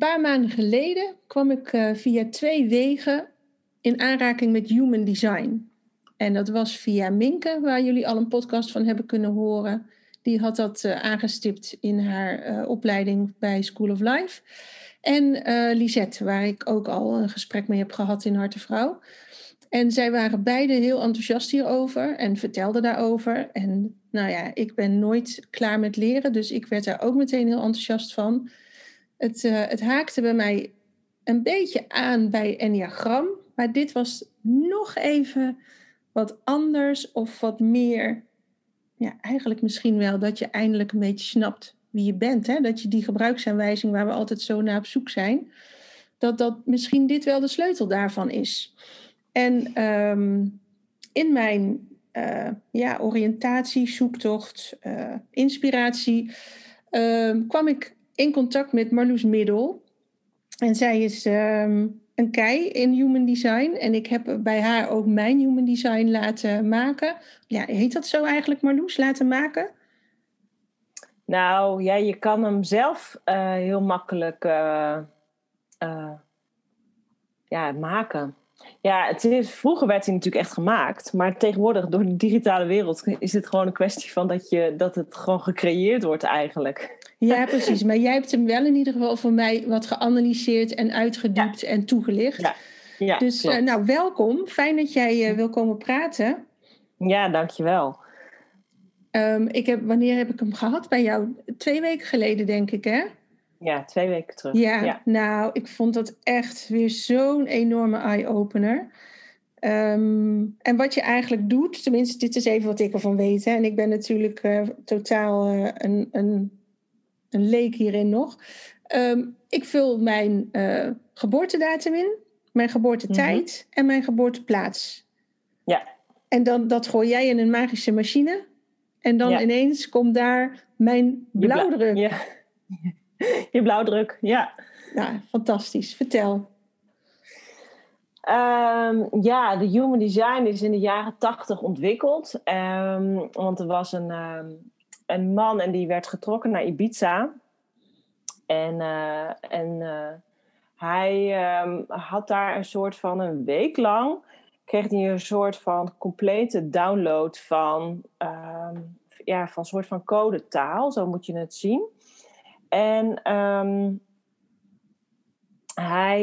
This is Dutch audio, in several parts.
Paar maanden geleden kwam ik uh, via twee wegen in aanraking met human design. En dat was via Minke, waar jullie al een podcast van hebben kunnen horen. Die had dat uh, aangestipt in haar uh, opleiding bij School of Life. En Lisette, waar ik ook al een gesprek mee heb gehad in Hartevrouw. En zij waren beide heel enthousiast hierover en vertelden daarover. En nou ja, ik ben nooit klaar met leren, dus ik werd daar ook meteen heel enthousiast van. Het, uh, het haakte bij mij een beetje aan bij Enneagram, maar dit was nog even wat anders of wat meer, ja, eigenlijk misschien wel dat je eindelijk een beetje snapt wie je bent. Hè? Dat je die gebruiksaanwijzing waar we altijd zo naar op zoek zijn, dat dat misschien dit wel de sleutel daarvan is. En um, in mijn uh, ja, oriëntatie, zoektocht, uh, inspiratie, uh, kwam ik in contact met Marloes Middel. En zij is ehm, een kei in human design. En ik heb bij haar ook mijn human design laten maken. Ja, heet dat zo eigenlijk, Marloes? Laten maken? Nou ja, je kan hem zelf uh, heel makkelijk uh, uh, ja, maken. Ja, het is, vroeger werd hij natuurlijk echt gemaakt. Maar tegenwoordig, door de digitale wereld, is het gewoon een kwestie van dat, je, dat het gewoon gecreëerd wordt eigenlijk. Ja, precies. Maar jij hebt hem wel in ieder geval voor mij wat geanalyseerd en uitgediept en toegelicht. Ja. ja dus uh, nou, welkom. Fijn dat jij uh, wil komen praten. Ja, dankjewel. Um, ik heb, wanneer heb ik hem gehad? Bij jou twee weken geleden, denk ik, hè? Ja, twee weken terug. Ja, ja. nou, ik vond dat echt weer zo'n enorme eye-opener. Um, en wat je eigenlijk doet, tenminste, dit is even wat ik ervan weet. Hè, en ik ben natuurlijk uh, totaal uh, een, een, een leek hierin nog. Um, ik vul mijn uh, geboortedatum in, mijn geboortetijd mm -hmm. en mijn geboorteplaats. Ja. En dan, dat gooi jij in een magische machine. En dan ja. ineens komt daar mijn blauwdruk. Ja. Je blauwdruk, ja. Ja, fantastisch. Vertel. Um, ja, de Human Design is in de jaren tachtig ontwikkeld. Um, want er was een, um, een man en die werd getrokken naar Ibiza. En, uh, en uh, hij had daar een soort van een week lang... kreeg hij een soort van complete download van... ja, van soort van codetaal, zo moet je het zien. En um, hij,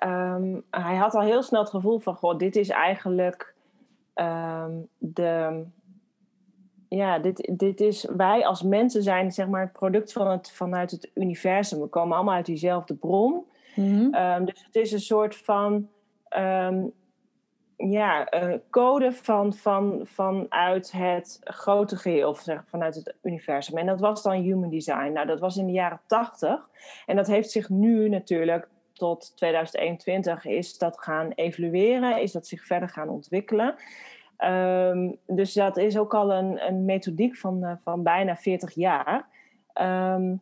um, hij had al heel snel het gevoel van: Goh, dit is eigenlijk de. Ja, dit, dit is. Wij als mensen zijn zeg maar het product van het, vanuit het universum. We komen allemaal uit diezelfde bron. Mm -hmm. dus het is een soort van ja, uh, code van, van, vanuit het grote geheel, of zeg, vanuit het universum. En dat was dan human design. Nou, dat was in de jaren tachtig. En dat heeft zich nu natuurlijk tot 2021 is dat gaan evolueren, is dat zich verder gaan ontwikkelen. Um, dus dat is ook al een, een methodiek van, uh, van bijna 40 jaar. Um,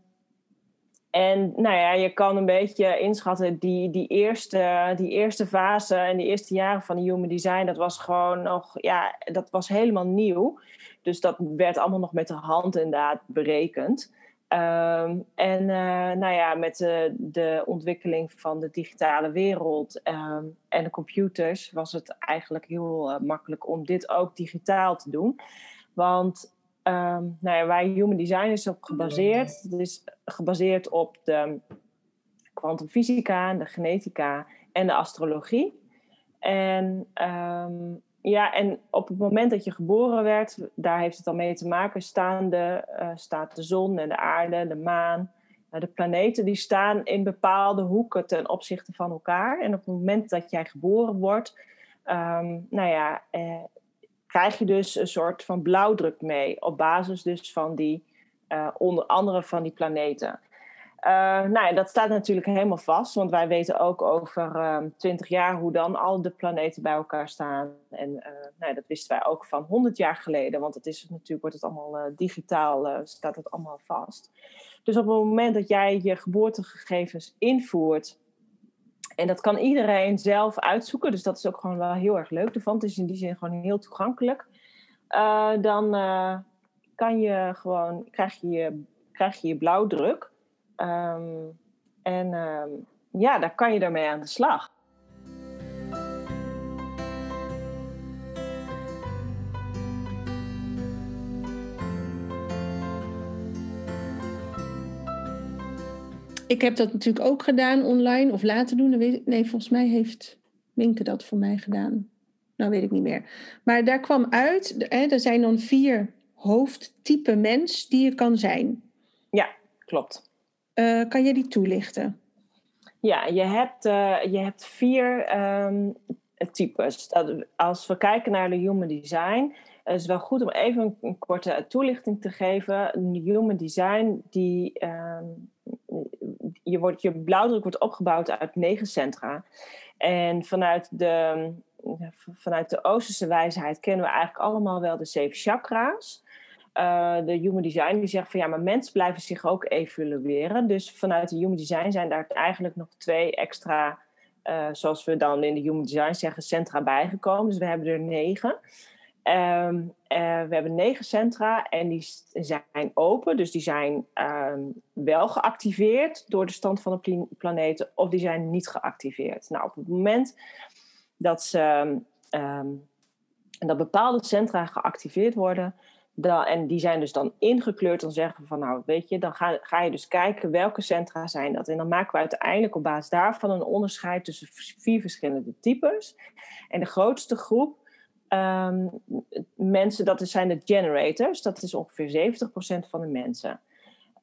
en nou ja, je kan een beetje inschatten, die, die, eerste, die eerste fase en die eerste jaren van de human design, dat was gewoon nog, ja, dat was helemaal nieuw. Dus dat werd allemaal nog met de hand inderdaad berekend. Ehm, en uh, nou ja, met de, de, ontwikkeling van de digitale wereld ehm, en de computers was het eigenlijk heel uh, makkelijk om dit ook digitaal te doen. Want um, nou ja, waar Human Design is op gebaseerd, het is gebaseerd op de kwantumfysica, de genetica en de astrologie. En ja, en op het moment dat je geboren werd, daar heeft het al mee te maken, staan de, uh, staat de zon en de aarde, de maan, uh, de planeten, die staan in bepaalde hoeken ten opzichte van elkaar. En op het moment dat jij geboren wordt, um, nou ja, eh, krijg je dus een soort van blauwdruk mee, op basis dus van die, uh, onder andere van die planeten. Uh, nou ja, dat staat natuurlijk helemaal vast, want wij weten ook over uh, 20 jaar hoe dan al de planeten bij elkaar staan. En uh, nou ja, dat wisten wij ook van 100 jaar geleden, want het is natuurlijk, wordt het allemaal eh, digitaal, eh, staat het allemaal vast. Dus op het moment dat jij je geboortegegevens invoert, en dat kan iedereen zelf uitzoeken, dus dat is ook gewoon wel heel erg leuk ervan. Het is in die zin gewoon heel toegankelijk. dan kan je gewoon, krijg je, krijg je je blauwdruk. Um, en um, ja, daar kan je daarmee aan de slag. Ik heb dat natuurlijk ook gedaan online of laten doen. Nee, volgens mij heeft Minke dat voor mij gedaan. Nou, weet ik niet meer. Maar daar kwam uit, hè, er zijn dan vier hoofdtype mens die je kan zijn. Ja, klopt. Uh, kan je die toelichten? Ja, je hebt, uh, je hebt vier um, types. Als we kijken naar de human design, is het wel goed om even een, korte toelichting te geven. Human design, die, um, je, wordt, je blauwdruk wordt opgebouwd uit negen centra. En vanuit de, vanuit de Oosterse wijsheid kennen we eigenlijk allemaal wel de zeven chakra's. Uh, de Human Design die zegt van ja, maar mensen blijven zich ook evalueren. Dus vanuit de Human Design zijn daar eigenlijk nog twee extra, uh, zoals we dan in de Human Design zeggen, centra bijgekomen. Dus we hebben er negen. Um, uh, we hebben negen centra en die zijn open, dus die zijn um, wel geactiveerd door de stand van de planeten of die zijn niet geactiveerd. Nou, op het moment dat, ze, um, dat bepaalde centra geactiveerd worden, en die zijn dus dan ingekleurd. Dan zeggen we van nou weet je, dan ga, ga je dus kijken welke centra zijn dat. En dan maken we uiteindelijk op basis daarvan een onderscheid tussen vier verschillende types. En de grootste groep um, mensen, dat zijn de generators. Dat is ongeveer 70% van de mensen.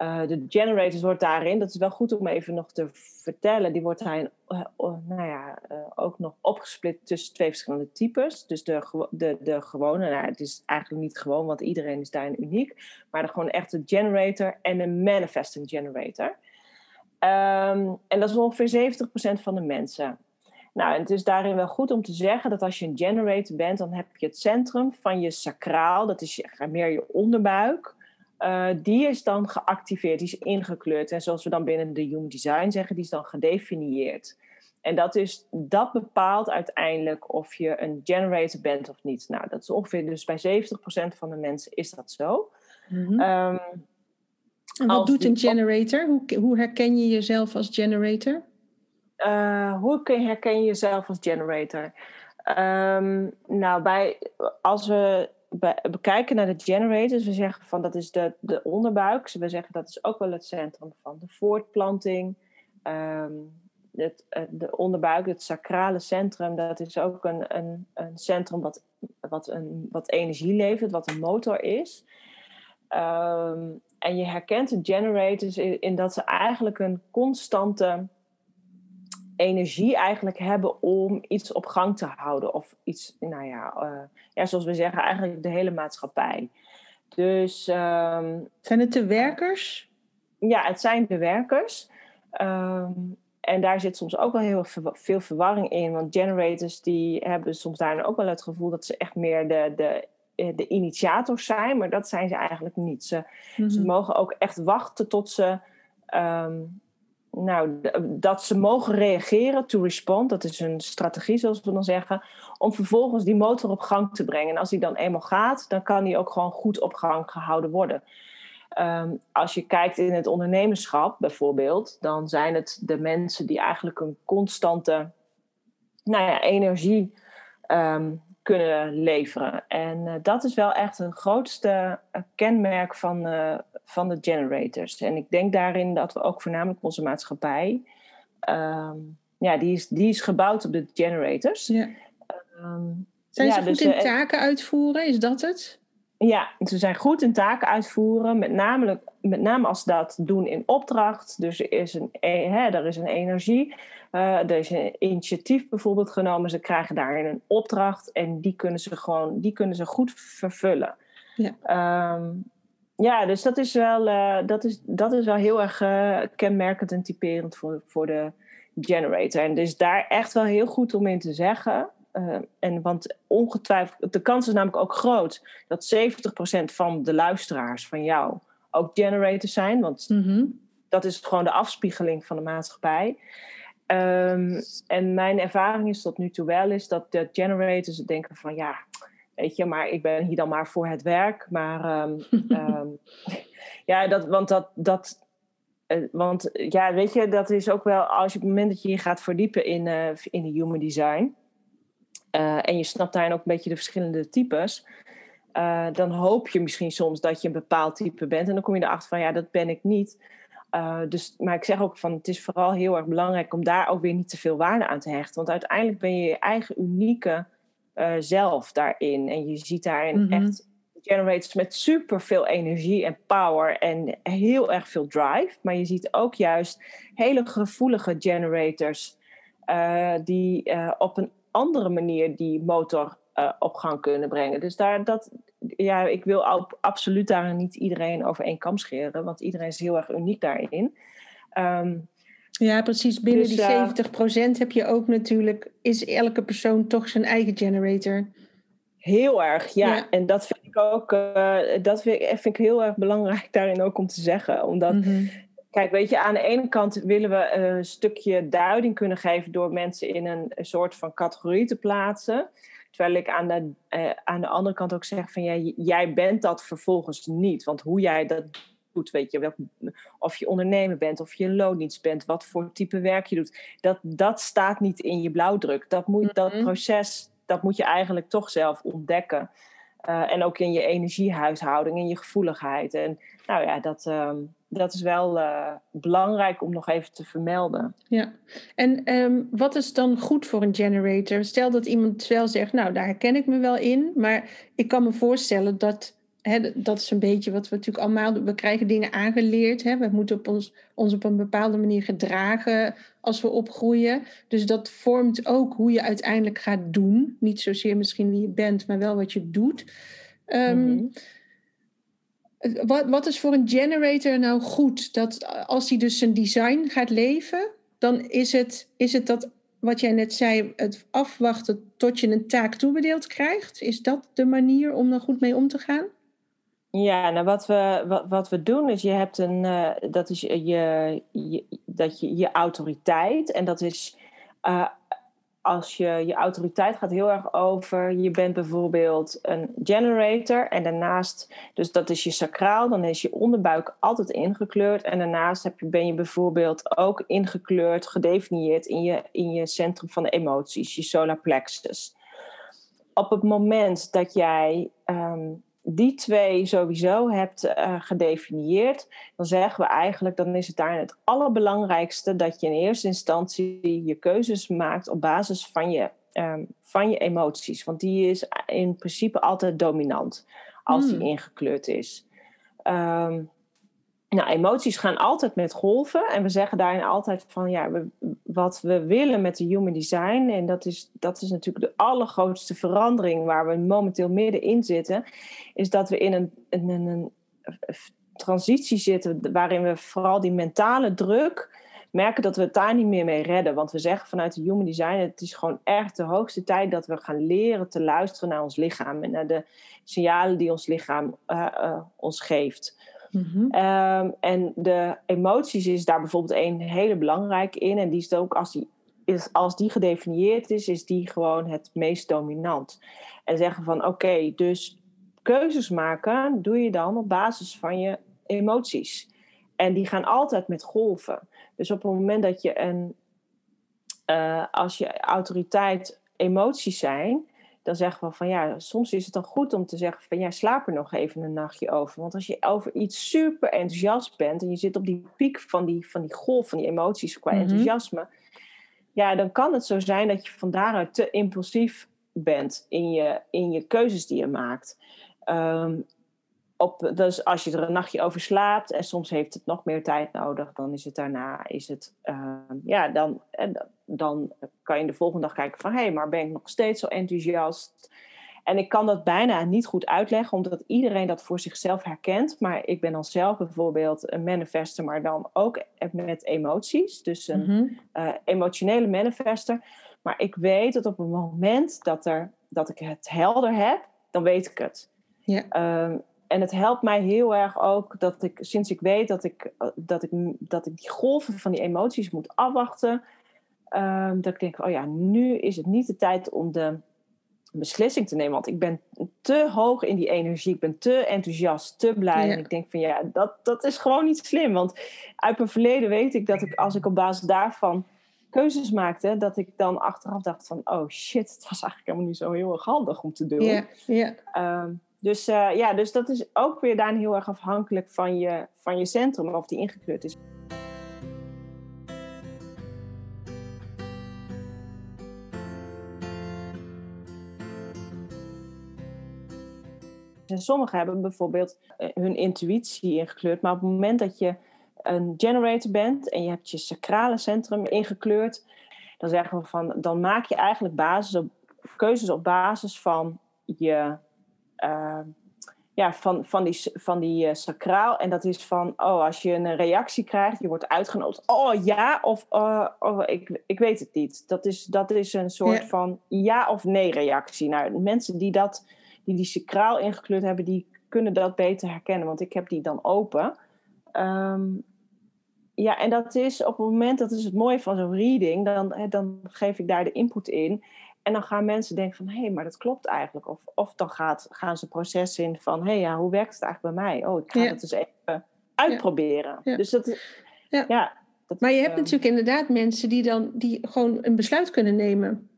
Uh, de generators wordt daarin, dat is wel goed om even nog te vertellen, die wordt daarin uh, nou ja, uh, ook nog opgesplit tussen twee verschillende types. Dus de, de, de gewone, nou, het is eigenlijk niet gewoon, want iedereen is daarin uniek, maar de gewoon echte generator en een manifesting generator. Um, en dat is ongeveer 70% van de mensen. Nou, en het is daarin wel goed om te zeggen dat als je een generator bent, dan heb je het centrum van je sacraal, dat is meer je onderbuik. Uh, die is dan geactiveerd, die is ingekleurd. En zoals we dan binnen de Human Design zeggen, die is dan gedefinieerd. En dat, is, dat bepaalt uiteindelijk of je een generator bent of niet. Nou, dat is ongeveer dus bij 70% van de mensen is dat zo. Mm -hmm. um, en wat doet een generator? Hoe, hoe herken je jezelf als generator? Uh, hoe herken je jezelf als generator? Um, nou, bij, als we bekijken naar de generators, we zeggen van dat is de, de onderbuik. We zeggen dat is ook wel het centrum van de voortplanting. Um, het, de onderbuik, het sacrale centrum, dat is ook een, een, een centrum wat, wat, een, wat energie levert, wat een motor is. Um, en je herkent de generators in dat ze eigenlijk een constante energie eigenlijk hebben om iets op gang te houden. Of iets, nou ja, uh, ja zoals we zeggen, eigenlijk de hele maatschappij. Dus. Um, zijn het de werkers? Ja, het zijn de werkers. Um, en daar zit soms ook wel heel veel verwarring in. Want generators die hebben soms daarin ook wel het gevoel dat ze echt meer de, de, eh, de initiators zijn. Maar dat zijn ze eigenlijk niet. Ze, mm -hmm. ze mogen ook echt wachten tot ze um, nou, dat ze mogen reageren, to respond, dat is een strategie zoals we dan zeggen, om vervolgens die motor op gang te brengen. En als die dan eenmaal gaat, dan kan die ook gewoon goed op gang gehouden worden. Ehm, als je kijkt in het ondernemerschap bijvoorbeeld, dan zijn het de mensen die eigenlijk een constante nou ja, energie ehm, kunnen leveren. En uh, dat is wel echt een grootste uh, kenmerk van, uh, van de generators. En ik denk daarin dat we ook voornamelijk onze maatschappij, um, ja, die is, die is gebouwd op de generators. Ja. Um, zijn ja, ze goed dus, in taken uitvoeren? Is dat het? Ja, ze zijn goed in taken uitvoeren, met name, met name als ze dat doen in opdracht. Dus er is een, e, hè, er is een energie, uh, er is een initiatief bijvoorbeeld genomen. Ze krijgen daarin een opdracht en die kunnen ze gewoon die kunnen ze goed vervullen. Ja, um, ja dus dat is, wel, uh, dat, is, dat is wel heel erg uh, kenmerkend en typerend voor, voor de generator. En dus daar echt wel heel goed om in te zeggen uh, en want ongetwijfeld, de kans is namelijk ook groot dat 70% van de luisteraars van jou ook generators zijn. Want mhm. dat is gewoon de afspiegeling van de maatschappij. Um, en mijn ervaring is tot nu toe wel is dat de generators denken van ja, weet je, maar ik ben hier dan maar voor het werk. Maar um, um, ja, dat, want dat, dat uh, want ja, weet je, dat is ook wel als je op het moment dat je je gaat verdiepen in, uh, in de human design uh, en je snapt daarin ook een beetje de verschillende types. Uh, dan hoop je misschien soms dat je een bepaald type bent. En dan kom je erachter van ja, dat ben ik niet. Uh, dus, maar ik zeg ook van het is vooral heel erg belangrijk om daar ook weer niet te veel waarde aan te hechten. Want uiteindelijk ben je je eigen unieke zelf daarin. En je ziet daarin mm -hmm. echt generators met super veel energie en power en heel erg veel drive. Maar je ziet ook juist hele gevoelige generators die op een andere manier die motor op gang kunnen brengen. Dus daar, dat, ja, ik wil absoluut daar niet iedereen over één kam scheren, want iedereen is heel erg uniek daarin. Um, ja, precies. Binnen dus, die 70% uh, heb je ook natuurlijk, is elke persoon toch zijn eigen generator. Heel erg, ja. ja. En dat vind ik ook, uh, dat vind ik, vind ik, heel erg belangrijk daarin ook om te zeggen. Omdat mm -hmm. Kijk, weet je, aan de ene kant willen we een stukje duiding kunnen geven door mensen in een, soort van categorie te plaatsen. Terwijl ik aan de, eh, aan de andere kant ook zeg van ja, jij bent dat vervolgens niet. Want hoe jij dat doet, weet je, welk, of je ondernemer bent, of je loondienst bent, wat voor type werk je doet, dat, dat staat niet in je blauwdruk. Dat, moet, dat mhm. proces, dat moet je eigenlijk toch zelf ontdekken. Uh, en ook in je energiehuishouding, in je gevoeligheid. En nou ja, dat, um, dat is wel uh, belangrijk om nog even te vermelden. Ja, en um, wat is dan goed voor een generator? Stel dat iemand wel zegt, nou daar herken ik me wel in, maar ik kan me voorstellen dat, hè, dat is een beetje wat we natuurlijk allemaal doen. We krijgen dingen aangeleerd, hè? we moeten op ons, ons op een bepaalde manier gedragen als we opgroeien. Dus dat vormt ook hoe je uiteindelijk gaat doen. Niet zozeer misschien wie je bent, maar wel wat je doet. Um. Wat, wat is voor een generator nou goed? Dat als hij dus zijn design gaat leven, dan is het, is het dat wat jij net zei, het afwachten tot je een taak toebedeeld krijgt. Is dat de manier om er goed mee om te gaan? Ja, nou wat we, wat, wat we doen is, je hebt een, uh, dat is je, je, dat je, je autoriteit en dat is uh, als je, je autoriteit gaat heel erg over, je bent bijvoorbeeld een generator en daarnaast, dus dat is je sacraal, dan is je onderbuik altijd ingekleurd en daarnaast heb je, ben je bijvoorbeeld ook ingekleurd, gedefinieerd in je, in je centrum van de emoties, je solar plexus. Op het moment dat jij um, die twee sowieso hebt uh, gedefinieerd, dan zeggen we eigenlijk, dan is het daarin het allerbelangrijkste dat je in eerste instantie je keuzes maakt op basis van je, um, van je emoties. Want die is in principe altijd dominant als die hmm. ingekleurd is. Um, nou, emoties gaan altijd met golven. En we zeggen daarin altijd van ja, wat we willen met de human design. En dat is, dat is natuurlijk de allergrootste verandering waar we momenteel middenin zitten. Is dat we in een, een, een transitie zitten waarin we vooral die mentale druk merken dat we het daar niet meer mee redden. Want we zeggen vanuit de human design, het is gewoon echt de hoogste tijd dat we gaan leren te luisteren naar ons lichaam en naar de signalen die ons lichaam uh, uh, ons geeft. Mm en de emoties is daar bijvoorbeeld een hele belangrijke in. En die is ook als die, is, als die gedefinieerd is, is die gewoon het meest dominant. En zeggen van oké, dus keuzes maken doe je dan op basis van je emoties. En die gaan altijd met golven. Dus op het moment dat je een, uh, als je autoriteit emoties zijn, dan zeggen we van ja, soms is het dan goed om te zeggen van ja, slaap er nog even een nachtje over. Want als je over iets super enthousiast bent en je zit op die piek van die, van die golf van die emoties qua Mhm. enthousiasme, ja, dan kan het zo zijn dat je van daaruit te impulsief bent in je, in je keuzes die je maakt. Ehm, op, dus als je er een nachtje over slaapt en soms heeft het nog meer tijd nodig, dan is het daarna, is het, ehm, ja, dan, en dan kan je de volgende dag kijken van, hé, hey, maar ben ik nog steeds zo enthousiast? En ik kan dat bijna niet goed uitleggen, omdat iedereen dat voor zichzelf herkent. Maar ik ben dan zelf bijvoorbeeld een manifester, maar dan ook met emoties. Dus een Mhm. eh, emotionele manifester. Maar ik weet dat op het moment dat, er, dat ik het helder heb, dan weet ik het. Ja. Ehm, en het helpt mij heel erg ook dat ik, sinds ik weet dat ik, eh, dat ik, dat ik die golven van die emoties moet afwachten, ehm, dat ik denk, oh ja, nu is het niet de tijd om de beslissing te nemen. Want ik ben te hoog in die energie, ik ben te enthousiast, te blij. Ja. En ik denk van ja, dat, dat is gewoon niet slim. Want uit mijn verleden weet ik dat ik, als ik op basis daarvan keuzes maakte, dat ik dan achteraf dacht van, oh shit, het was eigenlijk helemaal niet zo heel erg handig om te doen. Ja, ja. Ehm, dus eh, ja, dus dat is ook weer daarin heel erg afhankelijk van je, van je centrum, of die ingekleurd is. En sommigen hebben bijvoorbeeld eh, hun intuïtie ingekleurd, maar op het moment dat je een generator bent en je hebt je sacrale centrum ingekleurd, dan zeggen we van, dan maak je eigenlijk basis op, keuzes op basis van je, uh, ja, van, van die, van die uh, sacraal. En dat is van, oh, als je een reactie krijgt, je wordt uitgenodigd, oh ja, of uh, oh, ik, ik weet het niet. Dat is, dat is een soort Ja. van ja of nee reactie. Nou, mensen die dat, die, die sacraal ingekleurd hebben, die kunnen dat beter herkennen, want ik heb die dan open. Ehm, ja, en dat is op het moment, dat is het mooie van zo'n reading, dan, dan geef ik daar de input in. En dan gaan mensen denken van, hé, hey, maar dat klopt eigenlijk. Of, of dan gaat, gaan ze proces in van, hé, hey, ja, hoe werkt het eigenlijk bij mij? Oh, ik ga Ja. het eens even uitproberen. Ja. Dus dat, Ja. ja. dat Maar je is, hebt ehm, natuurlijk inderdaad mensen die dan die gewoon een besluit kunnen nemen.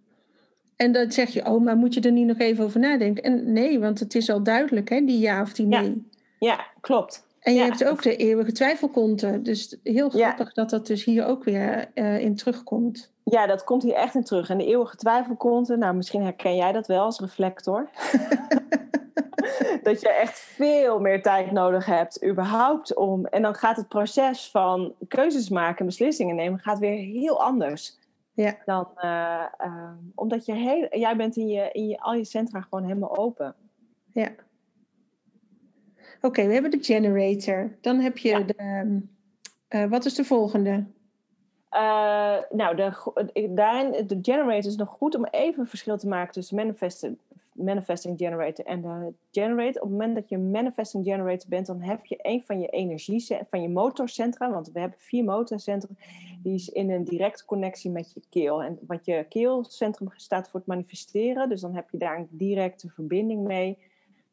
En dan zeg je, oh, maar moet je er niet nog even over nadenken? En nee, want het is al duidelijk, hè, die ja of die nee. Ja, klopt. En je Ja. hebt ook de eeuwige twijfelkonte. Dus heel Ja. grappig dat dat dus hier ook weer eh, in terugkomt. Ja, dat komt hier echt in terug. En de eeuwige twijfelkonten, nou, misschien herken jij dat wel als reflector. dat je echt veel meer tijd nodig hebt, überhaupt om. En dan gaat het proces van keuzes maken en beslissingen nemen, gaat weer heel anders. Ja. Dan, eh, eh, omdat je heel, jij bent in je, in je, al je centra gewoon helemaal open. Ja. Oké, we hebben de generator. Dan heb je Ja. de... ehm, eh, wat is de volgende? Eh, nou, de, daarin, de generator is nog goed om even een verschil te maken tussen manifesting, manifesting generator en de generator. Op het moment dat je manifesting generator bent, dan heb je een van je energie, van je motorcentra, want we hebben vier motorcentra, die is in een directe connectie met je keel. En wat je keelcentrum staat voor het manifesteren, dus dan heb je daar een directe verbinding mee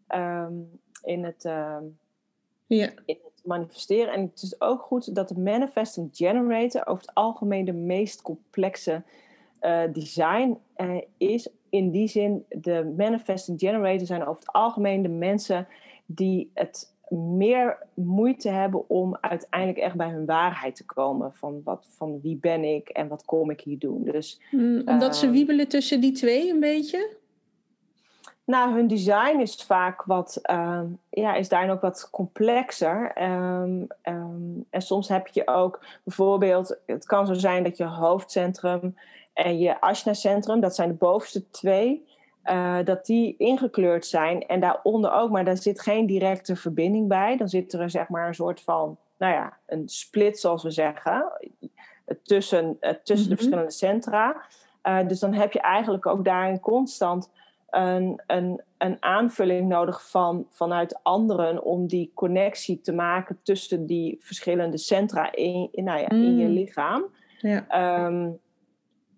ehm, in het. ehm, Ja. in het manifesteren. En het is ook goed dat de manifesting generator over het algemeen de meest complexe eh, design eh, is. In die zin, de manifesting generator zijn over het algemeen de mensen die het meer moeite hebben om uiteindelijk echt bij hun waarheid te komen. Van, wat, van wie ben ik en wat kom ik hier doen. Dus Mm, omdat ze Ehm. wiebelen tussen die twee een beetje? Nou, hun design is vaak wat, ehm, ja, is daarin ook wat complexer. Ehm, en soms heb je ook bijvoorbeeld, het kan zo zijn dat je hoofdcentrum en je Ashna-centrum, dat zijn de bovenste twee, eh, dat die ingekleurd zijn. En daaronder ook, maar daar zit geen directe verbinding bij. Dan zit er zeg maar een soort van, nou ja, een split zoals we zeggen, eh, tussen, eh, tussen de Mhm. verschillende centra. Dus dan heb je eigenlijk ook daarin constant een, een, een aanvulling nodig van, vanuit anderen om die connectie te maken tussen die verschillende centra in, in, nou ja, in je Mm. lichaam. Ja. Ehm,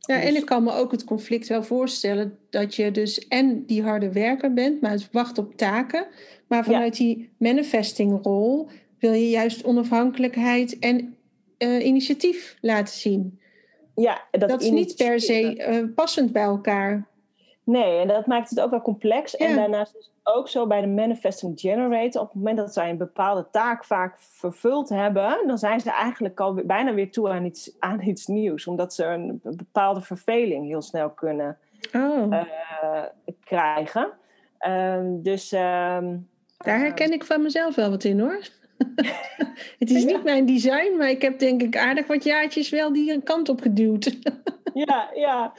Ja, en Dus- ik kan me ook het conflict wel voorstellen dat je dus en die harde werker bent, maar het wacht op taken. Maar vanuit die manifestingrol wil je juist onafhankelijkheid en uh, initiatief laten zien. Ja, dat, dat is niet per se uh, passend bij elkaar. Nee, en dat maakt het ook wel complex. En daarnaast ook zo bij de Manifesting Generator. Op het moment dat zij een bepaalde taak vaak vervuld hebben, dan zijn ze eigenlijk al bijna weer toe aan iets, aan iets nieuws. Omdat ze een bepaalde verveling heel snel kunnen oh. uh, krijgen. Um, dus. Um, Daar herken ik van mezelf wel wat in hoor. het is niet mijn design, maar ik heb denk ik aardig wat jaartjes wel die kant op geduwd. ja, ja.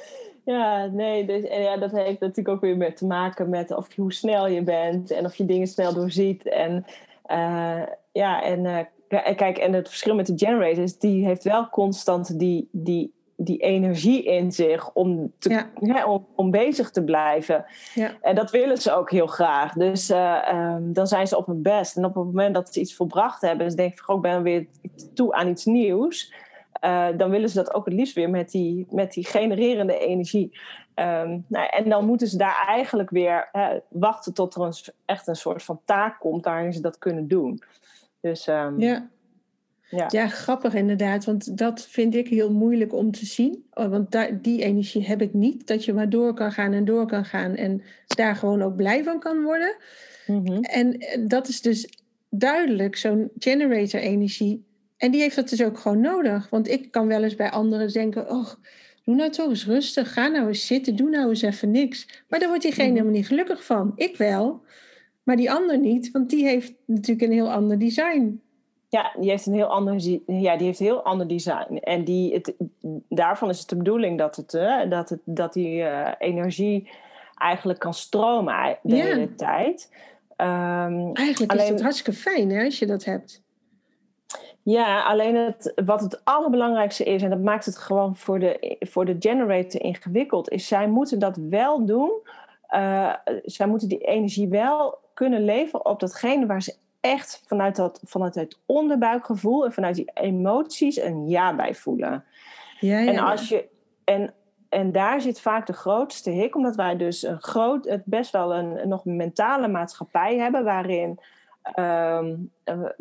Ja, nee, dus, en ja, dat heeft natuurlijk ook weer met te maken met of hoe snel je bent en of je dingen snel doorziet. En uh, ja, en uh, kijk, en het verschil met de generators, die heeft wel constant die, die, die energie in zich om, te, ja. om, om, bezig te blijven. Ja. En dat willen ze ook heel graag. Dus uh, um, dan zijn ze op hun best. En op het moment dat ze iets volbracht hebben, dus denk ik, ik ben weer toe aan iets nieuws. Uh, dan willen ze dat ook het liefst weer met die, met die genererende energie. Um, nou, en dan moeten ze daar eigenlijk weer wachten tot er een, echt een soort van taak komt waarin ze dat kunnen doen. Dus, um, ja. Ja. ja, grappig inderdaad. Want dat vind ik heel moeilijk om te zien. Oh, want daar, die energie heb ik niet. Dat je maar door kan gaan en door kan gaan. En daar gewoon ook blij van kan worden. Mm -hmm. En dat is dus duidelijk zo'n generator energie en die heeft dat dus ook gewoon nodig. Want ik kan wel eens bij anderen denken: oh, doe nou toch eens rustig. Ga nou eens zitten. Doe nou eens even niks. Maar daar wordt diegene mhm. helemaal niet gelukkig van. Ik wel, maar die ander niet. Want die heeft natuurlijk een heel ander design. Ja, die heeft een heel ander, ja, die heeft een heel ander design. En die, het, daarvan is het de bedoeling dat, het, uh, dat, het, dat die uh, energie eigenlijk kan stromen de ja. hele tijd. Um, eigenlijk alleen, is het hartstikke fijn hè, als je dat hebt. Ja, alleen het, wat het allerbelangrijkste is, en dat maakt het gewoon voor de, voor de generator ingewikkeld, is zij moeten dat wel doen. Uh, zij moeten die energie wel kunnen leveren op datgene waar ze echt vanuit, dat, vanuit het onderbuikgevoel en vanuit die emoties een ja bij voelen. Ja, ja, en, als je, en, en daar zit vaak de grootste hik, omdat wij dus een groot, het best wel een, nog mentale maatschappij hebben waarin um,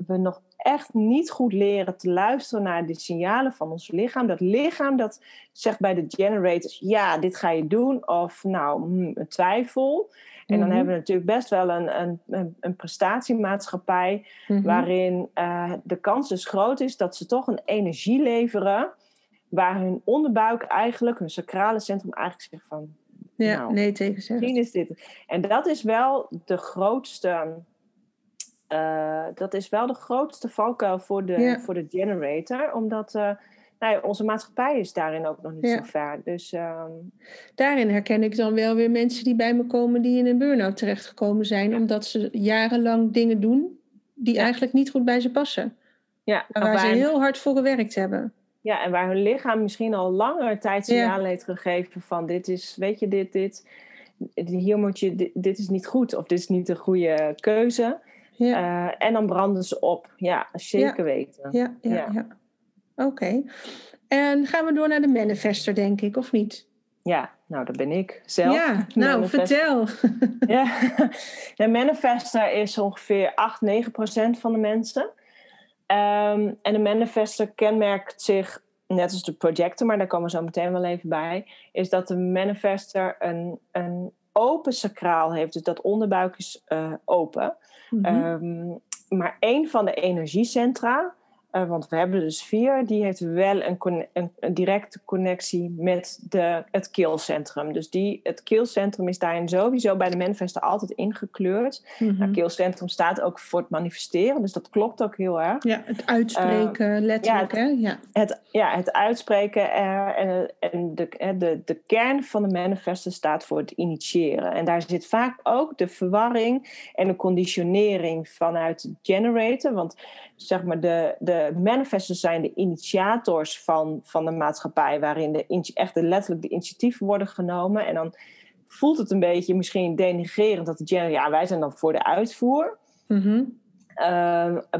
we nog echt niet goed leren te luisteren naar de signalen van ons lichaam. Dat lichaam dat zegt bij de generators, ja, dit ga je doen. Of nou, hmm, een twijfel. En dan mhm. hebben we natuurlijk best wel een, een, een prestatiemaatschappij mhm. waarin uh, de kans dus groot is dat ze toch een energie leveren waar hun onderbuik eigenlijk, hun sacrale centrum eigenlijk zegt van... Ja, nou, nee tegen Misschien is dit... En dat is wel de grootste uh, dat is wel de grootste valkuil voor de, voor de generator, omdat uh, nou ja, onze maatschappij is daarin ook nog niet zo ver. Dus, uh, daarin herken ik dan wel weer mensen die bij me komen die in een burn-out terechtgekomen zijn, omdat ze jarenlang dingen doen die eigenlijk niet goed bij ze passen. Ja, waar ze heel hard voor gewerkt hebben. Ja, en waar hun lichaam misschien al langer tijd signalen heeft gegeven van dit is, weet je, dit, dit, hier moet je, dit, dit is niet goed of dit is niet de goede keuze. Ja. Uh, en dan branden ze op. Ja, zeker weten. Ja, ja, ja. Oké. En gaan we door naar de manifester, denk ik, of niet? Ja, nou, dat ben ik zelf. Ja, nou, vertel. ja, de manifester is ongeveer 8, 9 procent van de mensen. Um, en de manifester kenmerkt zich, net als de projector, maar daar komen we zo meteen wel even bij, is dat de manifester een, een open sacraal heeft. Dus dat onderbuik is uh, open. Mm -hmm. um, maar één van de energiecentra uh, want we hebben dus vier, die heeft wel een, een, een directe connectie met de, het keelcentrum. Dus die, het keelcentrum is daarin sowieso bij de manifesten altijd ingekleurd. Mm -hmm. nou, keelcentrum staat ook voor het manifesteren, dus dat klopt ook heel erg. Ja, het uitspreken, uh, letterlijk. Ja, het, hè? Ja. Het, ja, het uitspreken uh, en, en de, de, de kern van de manifesten staat voor het initiëren. En daar zit vaak ook de verwarring en de conditionering vanuit generator. Want zeg maar de, de manifestors zijn de initiators van, van de maatschappij, waarin de, echt de, letterlijk de initiatieven worden genomen. En dan voelt het een beetje misschien denigrerend dat de generator, ja, wij zijn dan voor de uitvoer. Mm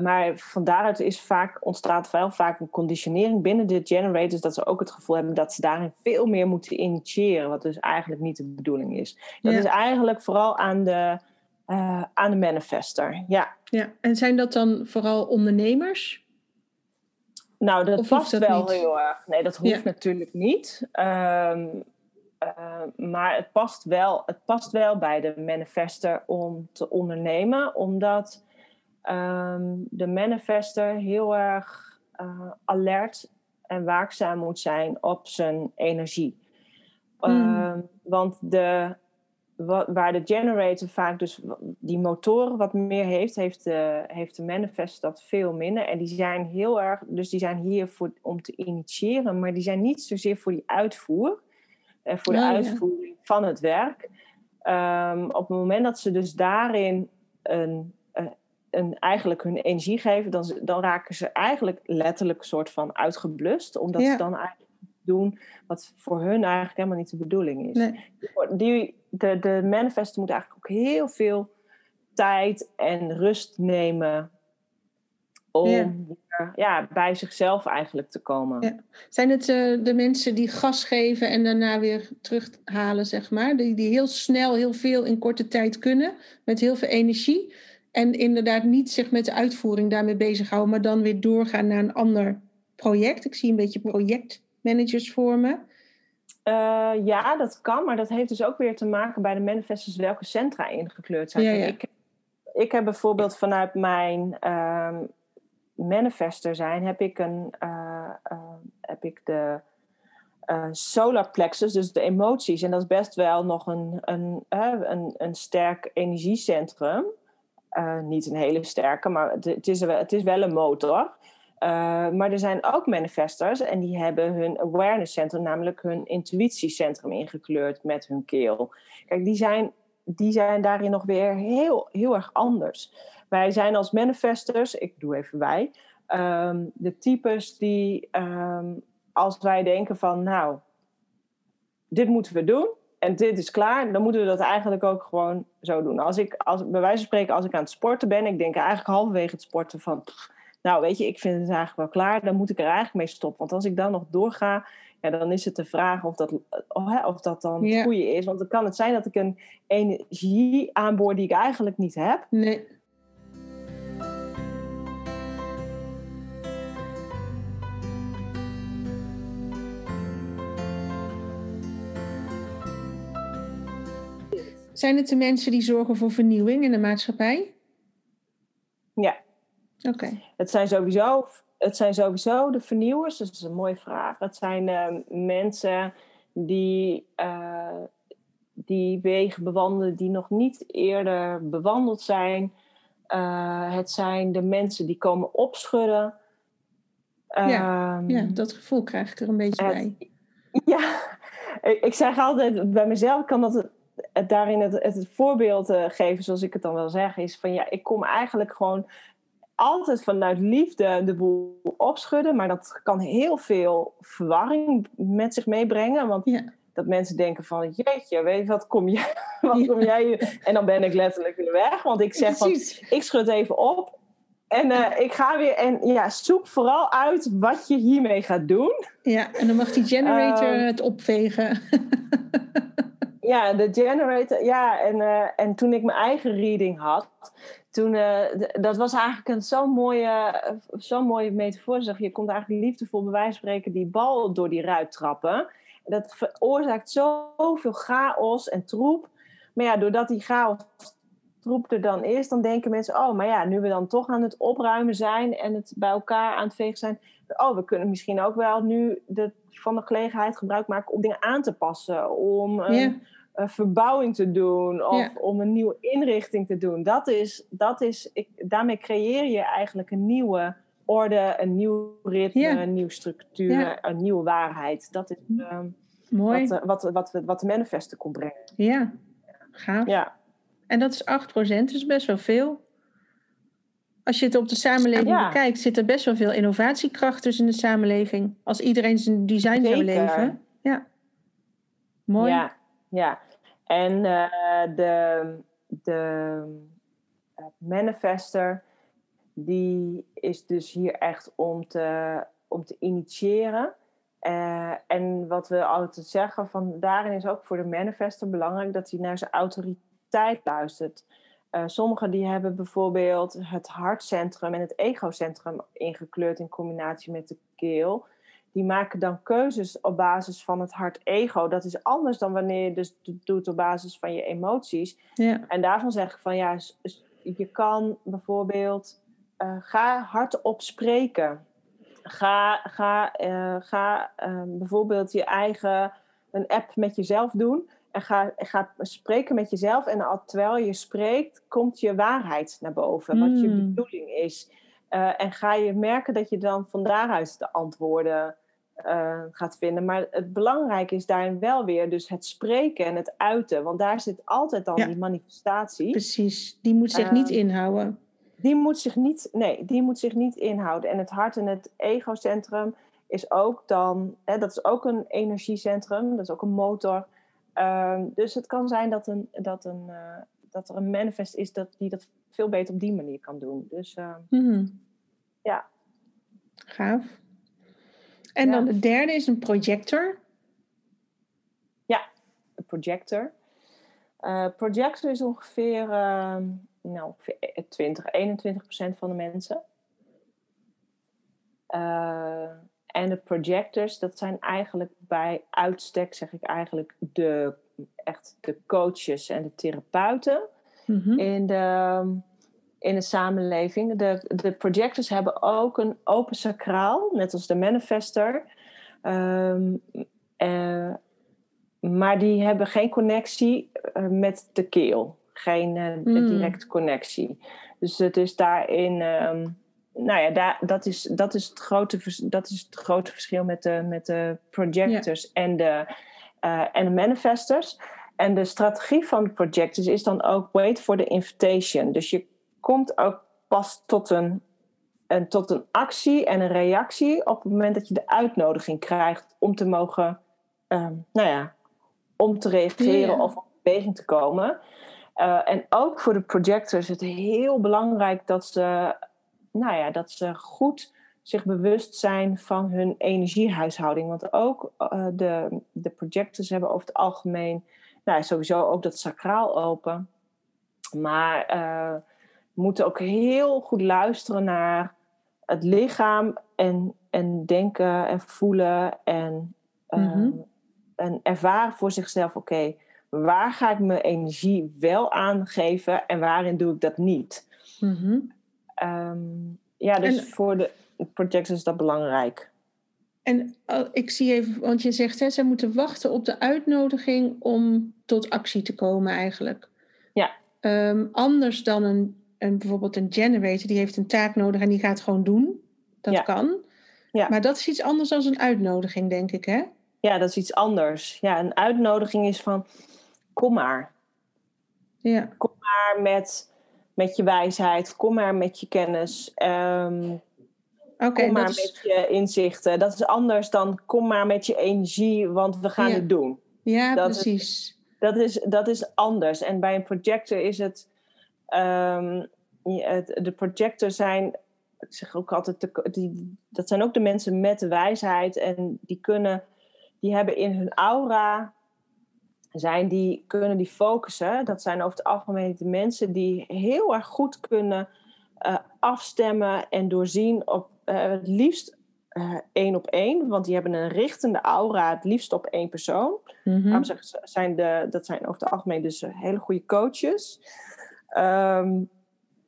maar van daaruit is vaak, ontstaat wel vaak een conditionering binnen de generators, dat ze ook het gevoel hebben dat ze daarin veel meer moeten initiëren, wat dus eigenlijk niet de bedoeling is. Dat is eigenlijk vooral aan de Uh, aan de manifester, ja. ja. En zijn dat dan vooral ondernemers? Nou, dat past wel heel erg. Nee, dat hoeft natuurlijk niet. Um, uh, maar het past, wel, het past wel bij de manifester om te ondernemen, omdat um, de manifester heel erg uh, alert en waakzaam moet zijn op zijn energie. Mm. Uh, want de, waar de generator vaak dus die motoren wat meer heeft, heeft de, heeft de manifest dat veel minder. En die zijn heel erg, dus die zijn hier voor, om te initiëren, maar die zijn niet zozeer voor die uitvoer en voor de uitvoering van het werk. Um, op het moment dat ze dus daarin een, eh, een, eigenlijk hun energie geven, dan, dan raken ze eigenlijk letterlijk een soort van uitgeblust. Omdat ze dan eigenlijk doen wat voor hun eigenlijk helemaal niet de bedoeling is. Nee. Die, de, de manifesten moeten eigenlijk ook heel veel tijd en rust nemen om ja. ja. bij zichzelf eigenlijk te komen. Ja. Zijn het uh, de mensen die gas geven en daarna weer terughalen, zeg maar? Die, die heel snel heel veel in korte tijd kunnen, met heel veel energie. En inderdaad niet zich met de uitvoering daarmee bezighouden, maar dan weer doorgaan naar een ander project. Ik zie een beetje projectmanagers vormen. Uh, ja, dat kan, maar dat heeft dus ook weer te maken bij de manifestors welke centra ingekleurd zijn. Ja, ja. Ik, ik heb bijvoorbeeld vanuit mijn um, manifester zijn, heb ik, een, uh, uh, heb ik de solar plexus, dus de emoties. En dat is best wel nog een, een, een, een sterk energiecentrum. niet een hele sterke, maar het, het, is, het is wel een motor. Uh, maar er zijn ook manifestors en die hebben hun awareness centrum, namelijk hun intuïtiecentrum ingekleurd met hun keel. Kijk, die zijn, die zijn daarin nog weer heel, heel erg anders. Wij zijn als manifestors, ik doe even wij, um, de types die um, als wij denken van nou, dit moeten we doen en dit is klaar, dan moeten we dat eigenlijk ook gewoon zo doen. Als ik, als, bij wijze van spreken, als ik aan het sporten ben, ik denk eigenlijk halverwege het sporten van nou weet je, ik vind het eigenlijk wel klaar, dan moet ik er eigenlijk mee stoppen. Want als ik dan nog doorga, ja, dan is het de vraag of dat, of dat dan het goede is. Want dan kan het zijn dat ik een energie aanboor die ik eigenlijk niet heb. Nee. Zijn het de mensen die zorgen voor vernieuwing in de maatschappij? Ja, het, zijn sowieso, het zijn sowieso de vernieuwers, dus dat is een mooie vraag. Het zijn uh, mensen die, uh, die wegen bewandelen die nog niet eerder bewandeld zijn. Uh, het zijn de mensen die komen opschudden. Ja, ja, dat gevoel krijg ik er een beetje bij. Ja, ik, zeg altijd bij mezelf, kan dat het, daarin het, het, voorbeeld uh, geven, zoals ik het dan wel zeg, is van ja, ik kom eigenlijk gewoon altijd vanuit liefde de boel opschudden. Maar dat kan heel veel verwarring met zich meebrengen. Want ja. dat mensen denken van, jeetje, weet je, wat kom, je, wat kom jij En dan ben ik letterlijk weer weg. Want ik zeg van, ik schud even op. En uh, ik ga weer en ja, zoek vooral uit wat je hiermee gaat doen. Ja, en dan mag die generator um, het opvegen. ja, de generator. Ja, en, uh, en toen ik mijn eigen reading had, toen, uh, dat was eigenlijk een zo'n mooie, zo'n mooie metafoor. Zeg, je komt eigenlijk liefdevol bij wijze van spreken die bal door die ruit trappen. Dat veroorzaakt zoveel chaos en troep. Maar ja, doordat die chaos troep er dan is, dan denken mensen: oh, maar ja, nu we dan toch aan het opruimen zijn en het bij elkaar aan het vegen zijn. Oh, we kunnen misschien ook wel nu de, van de gelegenheid gebruik maken om dingen aan te passen. Om een verbouwing te doen of om een nieuwe inrichting te doen. Dat is, dat is ik, daarmee creëer je eigenlijk een nieuwe orde, een nieuw ritme, een nieuwe structuur, een nieuwe waarheid. Dat is uh, Mooi. Wat, wat, wat, wat, de manifesten kon brengen. Ja, gaaf. Ja. En dat is 8%, dus best wel veel. Als je het op de samenleving bekijkt, zit er best wel veel innovatiekracht tussen in de samenleving. Als iedereen zijn design zou leven. Ja. Mooi. Ja, ja. En uh, de, de uh, manifester, die is dus hier echt om te, om te initiëren. Uh, en wat we altijd zeggen, van daarin is ook voor de manifester belangrijk dat hij naar zijn autoriteit luistert. Sommigen die hebben bijvoorbeeld het hartcentrum en het egocentrum ingekleurd in combinatie met de keel. Die maken dan keuzes op basis van het hart-ego. Dat is anders dan wanneer je dus doet op basis van je emoties. Ja. En daarvan zeg ik van ja, je kan bijvoorbeeld uh, ga hardop spreken. Ga, ga, uh, ga bijvoorbeeld je eigen een app met jezelf doen. En ga, ga spreken met jezelf. En al terwijl je spreekt, komt je waarheid naar boven. Wat je Mm. bedoeling is. Uh, en ga je merken dat je dan van daaruit de antwoorden uh, gaat vinden. Maar het belangrijke is daarin wel weer dus het spreken en het uiten. Want daar zit altijd al Ja. die manifestatie. Precies. Die moet zich niet Ehm, inhouden. Die moet zich niet, nee, die moet zich niet inhouden. En het hart en het egocentrum is ook dan, hè, dat is ook een energiecentrum, dat is ook een motor. Ehm, dus het kan zijn dat, een, dat, een, uh, dat er een manifest is dat, die dat veel beter op die manier kan doen. Dus uh, Mhm. ja. Gaaf. En Ja. dan de derde is een projector. een projector. Uh, projector is ongeveer, uh, nou, ongeveer 20, 21 procent van de mensen. Uh, en de projectors, dat zijn eigenlijk bij uitstek, zeg ik eigenlijk, de, echt de coaches en de therapeuten Mhm. in, de, in de samenleving. De, de projectors hebben ook een open sacraal, net als de manifester. Um, uh, maar die hebben geen connectie uh, met de keel. Geen uh, Mm. directe connectie. Dus het is daarin. Um, nou ja, daar, dat, is, dat, is het grote, dat is het grote verschil met de, met de projectors ja. en, de, en de manifestors. En de strategie van de projectors is dan ook wait for the invitation. Dus je komt ook pas tot een, een, tot een actie en een reactie op het moment dat je de uitnodiging krijgt om te mogen, um, nou ja, om te reageren Ja. of op beweging te komen. Uh, en ook voor de projectors is het heel belangrijk dat ze, nou ja, dat ze goed zich bewust zijn van hun energiehuishouding. Want ook uh, de, de projectors hebben over het algemeen, nou sowieso ook dat sacraal open. Maar uh, moeten ook heel goed luisteren naar het lichaam en, en denken en voelen en, Mhm. um, en ervaren voor zichzelf: oké, okay, waar ga ik mijn energie wel aangeven en waarin doe ik dat niet? Mhm. Um, ja, dus En- voor de projects is dat belangrijk. En uh, ik zie even, want je zegt, hè, zij moeten wachten op de uitnodiging om tot actie te komen eigenlijk. Ja. Ehm, anders dan een, een, bijvoorbeeld een generator, die heeft een taak nodig en die gaat gewoon doen. Dat Ja. kan. Ja. Maar dat is iets anders dan een uitnodiging, denk ik, hè? Ja, dat is iets anders. Ja, een uitnodiging is van: kom maar. Ja. Kom maar met, met je wijsheid, kom maar met je kennis. Um, Oké, kom maar is... met je inzichten. Dat is anders dan kom maar met je energie, want we gaan Ja. het doen. Ja, dat is- precies. Dat is, dat is anders. En bij een projector is het. Ehm, de projector zijn. Ik zeg ook altijd. De, die, dat zijn ook de mensen met de wijsheid. En die kunnen. Die hebben in hun aura. Zijn die, kunnen die focussen. Dat zijn over het algemeen de mensen die heel erg goed kunnen eh, afstemmen en doorzien op eh, het liefst eh, één op één. Want die hebben een richtende aura, het liefst op één persoon. Mhm. Daarom zijn de, dat zijn over het algemeen dus hele goede coaches. Ehm,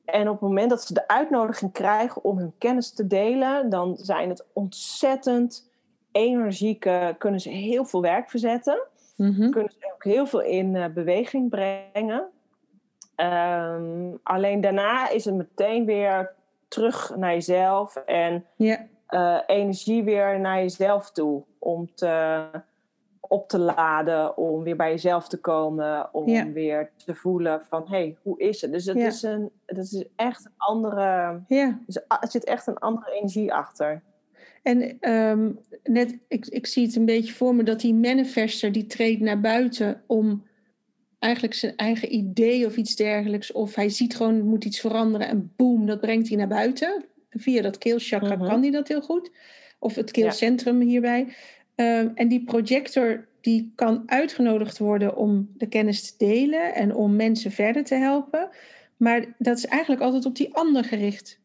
en op het moment dat ze de uitnodiging krijgen om hun kennis te delen, dan zijn het ontzettend energieke, kunnen ze heel veel werk verzetten. Mhm. Kunnen ze ook heel veel in eh, beweging brengen. Ehm, alleen daarna is het meteen weer terug naar jezelf en eh, energie weer naar jezelf toe. Om te, op te laden, om weer bij jezelf te komen, om Ja. weer te voelen van hé, hey, hoe is het? Dus het Ja. is, een, het is echt een andere. ja. Dus er zit echt een andere energie achter. En ehm, net, ik, ik zie het een beetje voor me dat die manifester die treedt naar buiten om eigenlijk zijn eigen idee of iets dergelijks, of hij ziet gewoon er moet iets veranderen en boem, dat brengt hij naar buiten. Via dat keelchakra Mhm. kan hij dat heel goed. Of het keelcentrum hierbij. Ehm, en die projector die kan uitgenodigd worden om de kennis te delen en om mensen verder te helpen. Maar dat is eigenlijk altijd op die ander gericht.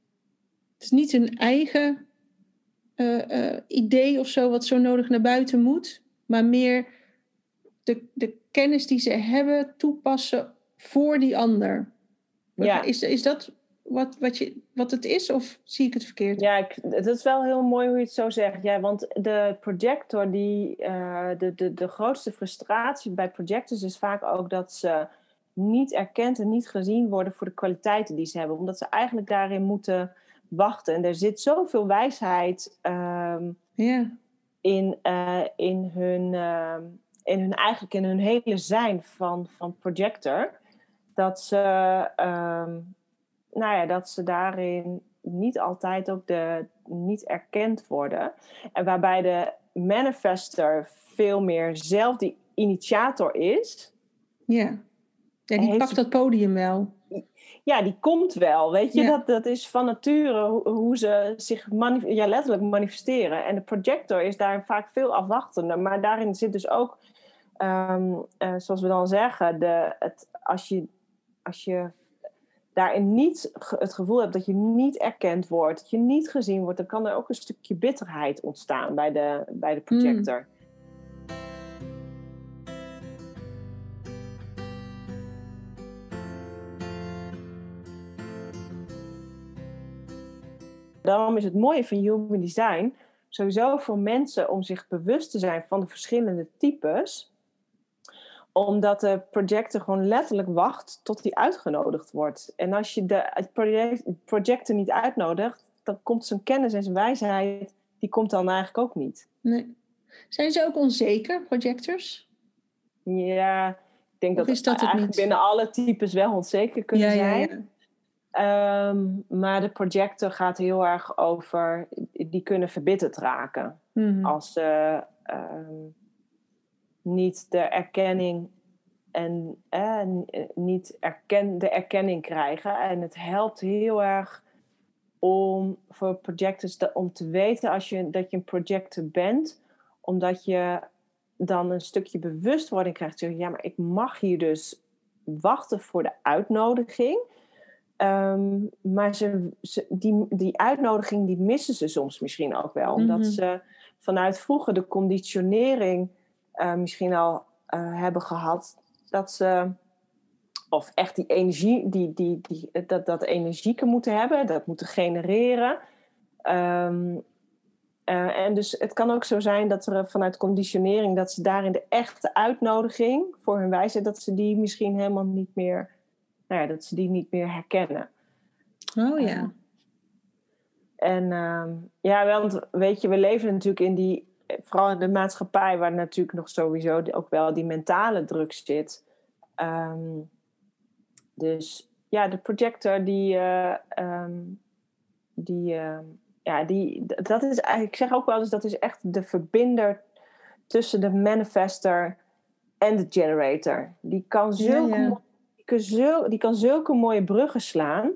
Het is niet een eigen uh, idee of zo wat zo nodig naar buiten moet, maar meer de, de kennis die ze hebben toepassen voor die ander. Ja. Is, is dat wat, wat, je, wat het is of zie ik het verkeerd? Ja, ik, het is wel heel mooi hoe je het zo zegt. Ja, want de projector, die, uh, de, de, de grootste frustratie bij projectors is vaak ook dat ze niet erkend en niet gezien worden voor de kwaliteiten die ze hebben. Omdat ze eigenlijk daarin moeten wachten. En er zit zoveel wijsheid um, in, uh, in, hun, uh, in hun eigenlijk in hun hele zijn van, van projector. Dat ze, um, nou ja, dat ze daarin niet altijd ook de, niet erkend worden. En waarbij de manifester veel meer zelf die initiator is. Ja, ja die pakt dat podium wel ja, die komt wel. Weet je, dat, dat is van nature hoe, ze zich ja, letterlijk manifesteren. En de projector is daar vaak veel afwachtender. Maar daarin zit dus ook, ehm, eh, zoals we dan zeggen, de, het, als, je, als je daarin niet het gevoel hebt dat je niet erkend wordt, dat je niet gezien wordt, dan kan er ook een stukje bitterheid ontstaan bij de, bij de hmm. projector. Daarom is het mooie van human design sowieso voor mensen om zich bewust te zijn van de verschillende types omdat de projector gewoon letterlijk wacht tot die uitgenodigd wordt. En als je de projector niet uitnodigt, dan komt zijn kennis en zijn wijsheid, die komt dan eigenlijk ook niet. Nee. Zijn ze ook onzeker, projectors? Ja, ik denk dat, is dat eigenlijk binnen alle types wel onzeker kunnen zijn. Ja, ja. Ehm, maar de projector gaat heel erg over, die kunnen verbitterd raken. Mhm. Als ze ehm, niet de erkenning en eh, niet erken, de erkenning krijgen. En het helpt heel erg om voor projectors om te weten als je, dat je een projector bent, omdat je dan een stukje bewustwording krijgt. Ja, maar ik mag hier dus wachten voor de uitnodiging. Ehm, maar ze, die, die uitnodiging die missen ze soms misschien ook wel. Omdat mhm. ze vanuit vroeger de conditionering uh, misschien al uh, hebben gehad. Dat ze, of echt die energie, die, die, die, dat, dat energieke moeten hebben, dat moeten genereren. Um, uh, en dus het kan ook zo zijn dat er vanuit conditionering, dat ze daarin de echte uitnodiging voor hun wijsheid, dat ze die misschien helemaal niet meer nou ja, dat ze die niet meer herkennen. Oh ja. En uh, ja, want weet je, we leven natuurlijk in die, vooral in de maatschappij, waar natuurlijk nog sowieso ook wel die mentale druk zit. Um, dus ja, de projector die, uh, um, die, uh, ja, die, dat is eigenlijk, ik zeg ook wel eens, dat is echt de verbinder tussen de manifester en de generator. Die kan zulke ja, ja die kan zulke mooie bruggen slaan.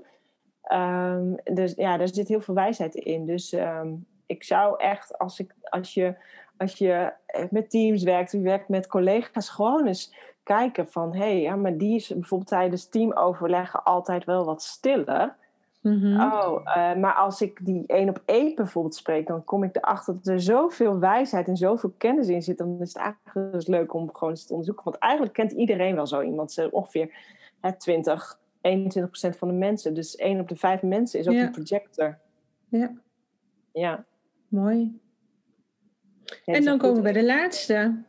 Um, dus ja, daar zit heel veel wijsheid in. Dus ehm, ik zou echt, als, ik, als, je, als je met teams werkt, je werkt met collega's, gewoon eens kijken van hé, hey, ja, maar die is bijvoorbeeld tijdens teamoverleggen altijd wel wat stiller. Mhm. Oh, uh, maar als ik die één op één bijvoorbeeld spreek, dan kom ik erachter dat er zoveel wijsheid en zoveel kennis in zit. Dan is het eigenlijk dus leuk om gewoon eens te onderzoeken. Want eigenlijk kent iedereen wel zo iemand. Ze ongeveer hè, 20, 21 procent van de mensen. Dus één op de vijf mensen is ook een projector. Ja. Ja. Mooi. en dan komen we bij de laatste.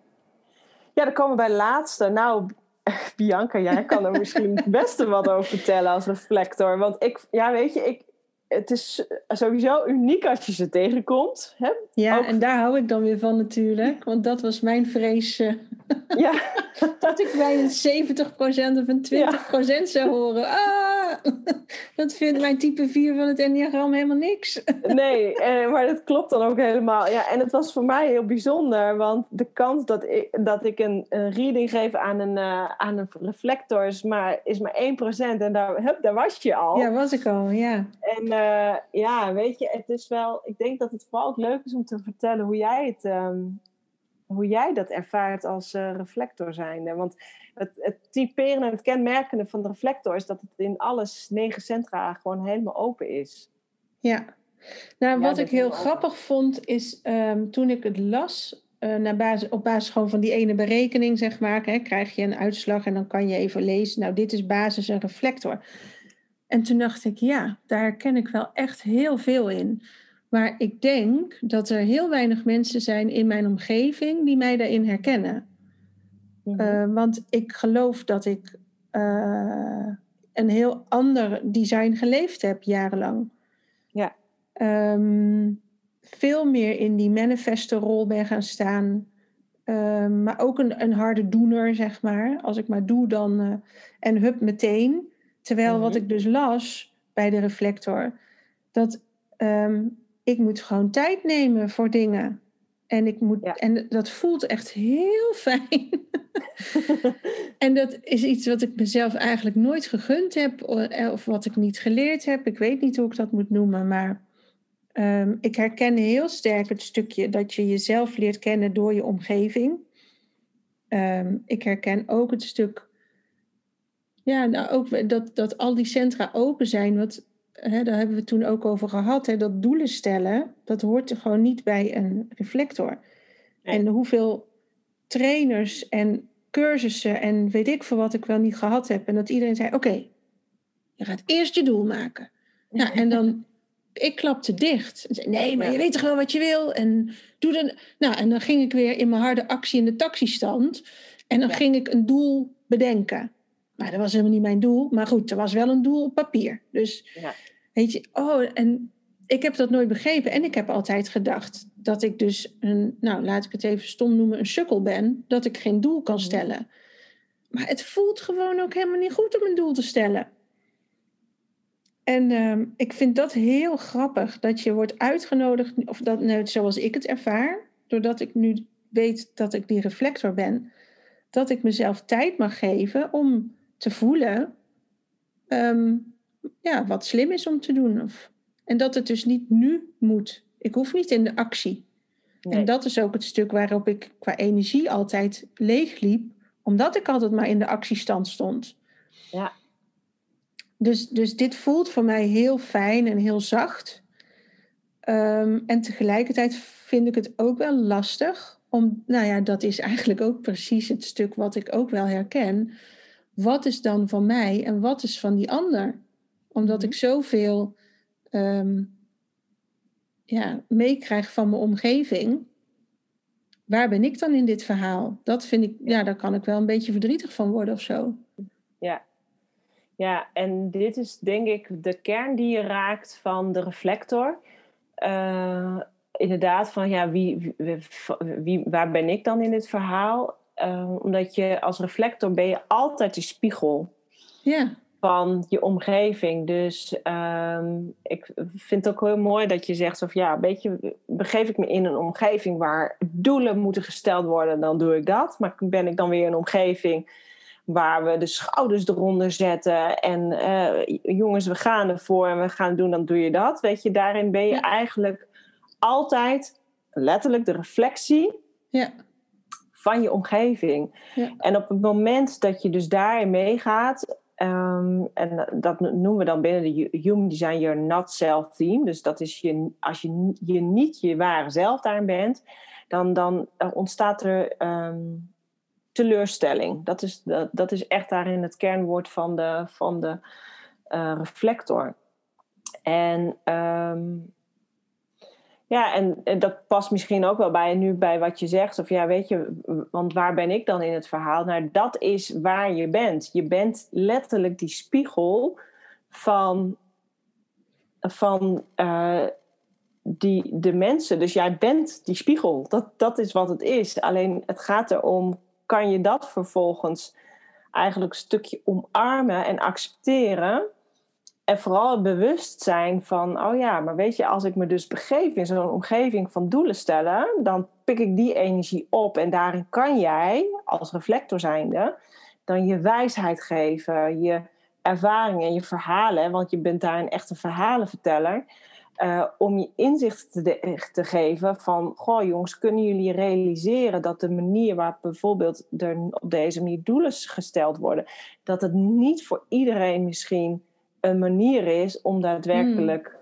Ja, dan komen we bij de laatste. Nou, Bianca, jij kan er misschien het beste wat over vertellen als reflector. Want ik, ja, weet je, ik, het is sowieso uniek als je ze tegenkomt. Hè? Ja, en daar hou ik dan weer van natuurlijk. Want dat was mijn vrees. Uh, ja. dat ik bij een 70% of een 20% zou horen. Ah, dat vindt mijn type 4 van het enneagram helemaal niks. nee, eh, maar dat klopt dan ook helemaal. Ja, en het was voor mij heel bijzonder. Want de kans dat ik, dat ik een, een reading geef aan een, uh, aan een reflector is maar, is maar 1%. En daar, hup, daar was je al. Ja, was ik al, ja. En uh, ja, weet je, het is wel... Ik denk dat het vooral ook leuk is om te vertellen hoe jij het... Um, hoe jij dat ervaart als uh, reflector zijnde. Want het, het typerende, het kenmerkende van de reflector is dat het in alles negen centra gewoon helemaal open is. Ja, nou wat ik heel grappig vond is um, toen ik het las, uh, naar basis, op basis gewoon van die ene berekening, zeg maar, hè, krijg je een uitslag en dan kan je even lezen, nou dit is basis een reflector. En toen dacht ik, ja, daar herken ik wel echt heel veel in. Maar ik denk dat er heel weinig mensen zijn in mijn omgeving die mij daarin herkennen. Mhm. Eh, want ik geloof dat ik uh, een heel ander design geleefd heb jarenlang. Ja. Um, veel meer in die manifesto-rol ben gaan staan. Um, maar ook een, een harde doener, zeg maar. Als ik maar doe, dan. Uh, en hup, meteen. Terwijl wat mhm. ik dus las bij de reflector, dat um, ik moet gewoon tijd nemen voor dingen. En, ik moet, en dat voelt echt heel fijn. en dat is iets wat ik mezelf eigenlijk nooit gegund heb, eh, of wat ik niet geleerd heb. Ik weet niet hoe ik dat moet noemen, maar um, ik herken heel sterk het stukje dat je jezelf leert kennen door je omgeving. Um, ik herken ook het stuk, ja, nou ook dat, dat al die centra open zijn. Wat, hè, daar hebben we het toen ook over gehad. Hè, dat doelen stellen, dat hoort er gewoon niet bij een reflector. En hoeveel trainers en cursussen en weet ik veel wat ik wel niet gehad heb. En dat iedereen zei: Oké, je gaat eerst je doel maken. Ja, en dan, ik klapte dicht. En zei, nee, maar je weet toch wel wat je wil? En, doe dan, nou, en dan ging ik weer in mijn harde actie in de taxistand. En dan ging ik een doel bedenken. Maar dat was helemaal niet mijn doel. Maar goed, er was wel een doel op papier. Dus ja. weet je, oh, en ik heb dat nooit begrepen. En ik heb altijd gedacht dat ik dus een, nou laat ik het even stom noemen, een sukkel ben. Dat ik geen doel kan mhm. stellen. Maar het voelt gewoon ook helemaal niet goed om een doel te stellen. En uh, ik vind dat heel grappig dat je wordt uitgenodigd, of dat, nou, zoals ik het ervaar, doordat ik nu weet dat ik die reflector ben, dat ik mezelf tijd mag geven om te voelen um, ja, wat slim is om te doen. Of, en dat het dus niet nu moet. Ik hoef niet in de actie. En dat is ook het stuk waarop ik qua energie altijd leeg liep, omdat ik altijd maar in de actiestand stond. Ja. Dus, dus dit voelt voor mij heel fijn en heel zacht. Um, en tegelijkertijd vind ik het ook wel lastig. Om, nou ja, dat is eigenlijk ook precies het stuk wat ik ook wel herken. Wat is dan van mij en wat is van die ander? Omdat ik mhm. zoveel um, ja, meekrijg van mijn omgeving. Waar ben ik dan in dit verhaal? Dat vind ik, ja, daar kan ik wel een beetje verdrietig van worden of zo. Ja, ja, en dit is denk ik de kern die je raakt van de reflector. Uh, inderdaad, van ja, wie, wie, waar ben ik dan in dit verhaal? Uh, omdat je als reflector ben je altijd de spiegel ja. van je omgeving. Dus uh, ik vind het ook heel mooi dat je zegt: of ja, weet je, begeef ik me in een omgeving waar doelen moeten gesteld worden, dan doe ik dat. Maar ben ik dan weer in een omgeving waar we de schouders eronder zetten en uh, jongens, we gaan ervoor en we gaan doen, dan doe je dat. Weet je, daarin ben je eigenlijk altijd letterlijk de reflectie ja. Van je omgeving. Ja. En op het moment dat je dus daarin meegaat, um, en dat noemen we dan binnen de Human Design your not self theme. Dus dat is je, als je, je niet je ware zelf daarin bent, dan, dan ontstaat er um, teleurstelling. Dat is, dat, dat is echt daarin het kernwoord van de, van de uh, reflector. En um, ja, en, dat past misschien ook wel bij nu bij wat je zegt. Of ja, weet je, want waar ben ik dan in het verhaal? Nou, dat is waar je bent. Je bent letterlijk die spiegel van, van uh, die, de mensen. Dus jij bent die spiegel. Dat, dat is wat het is. Alleen het gaat erom kan je dat vervolgens eigenlijk een stukje omarmen en accepteren. En vooral bewust zijn van, oh ja, maar weet je, als ik me dus begeef in zo'n omgeving van doelen stellen, dan pik ik die energie op en daarin kan jij, als reflector zijnde, dan je wijsheid geven, je ervaringen, je verhalen, want je bent daar een echte verhalenverteller, uh, om je inzicht te, te, geven van, goh jongens, kunnen jullie realiseren dat de manier waarop bijvoorbeeld er op deze manier doelen gesteld worden, dat het niet voor iedereen misschien een manier is om daadwerkelijk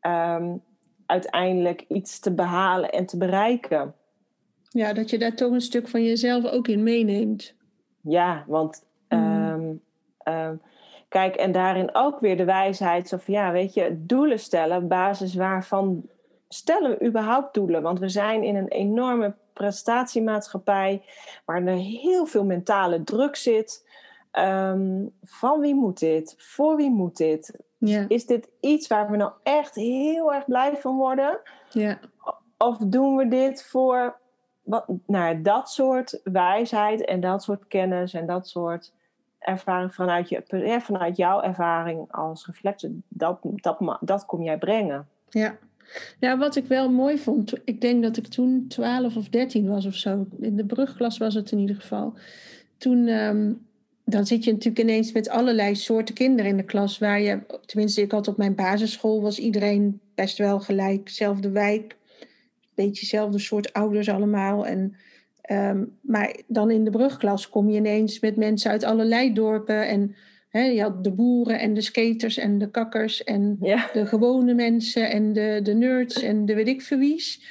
um, uiteindelijk iets te behalen en te bereiken. Ja, dat je daar toch een stuk van jezelf ook in meeneemt. Ja, want um, um, Kijk, en daarin ook weer de wijsheid. Zo van ja, weet je, doelen stellen, basis waarvan stellen we überhaupt doelen? Want we zijn in een enorme prestatiemaatschappij waar er heel veel mentale druk zit. Um, van wie moet dit? Voor wie moet dit? Is dit iets waar we nou echt heel erg blij van worden? Of doen we dit voor wat, nou, dat soort wijsheid en dat soort kennis en dat soort ervaring vanuit, je, vanuit jouw ervaring als reflector, dat, dat, dat kom jij brengen. Ja. ja, wat ik wel mooi vond, ik denk dat ik toen 12 of 13 was of zo, in de brugklas was het in ieder geval. Toen, um, dan zit je natuurlijk ineens met allerlei soorten kinderen in de klas, waar je, tenminste ik had op mijn basisschool, was iedereen best wel gelijk, zelfde wijk, beetje zelfde soort ouders allemaal en Ehm, maar dan in de brugklas kom je ineens met mensen uit allerlei dorpen. En hè, je had de boeren en de skaters en de kakkers en de gewone mensen en de, de nerds en de weet ik veel wie's.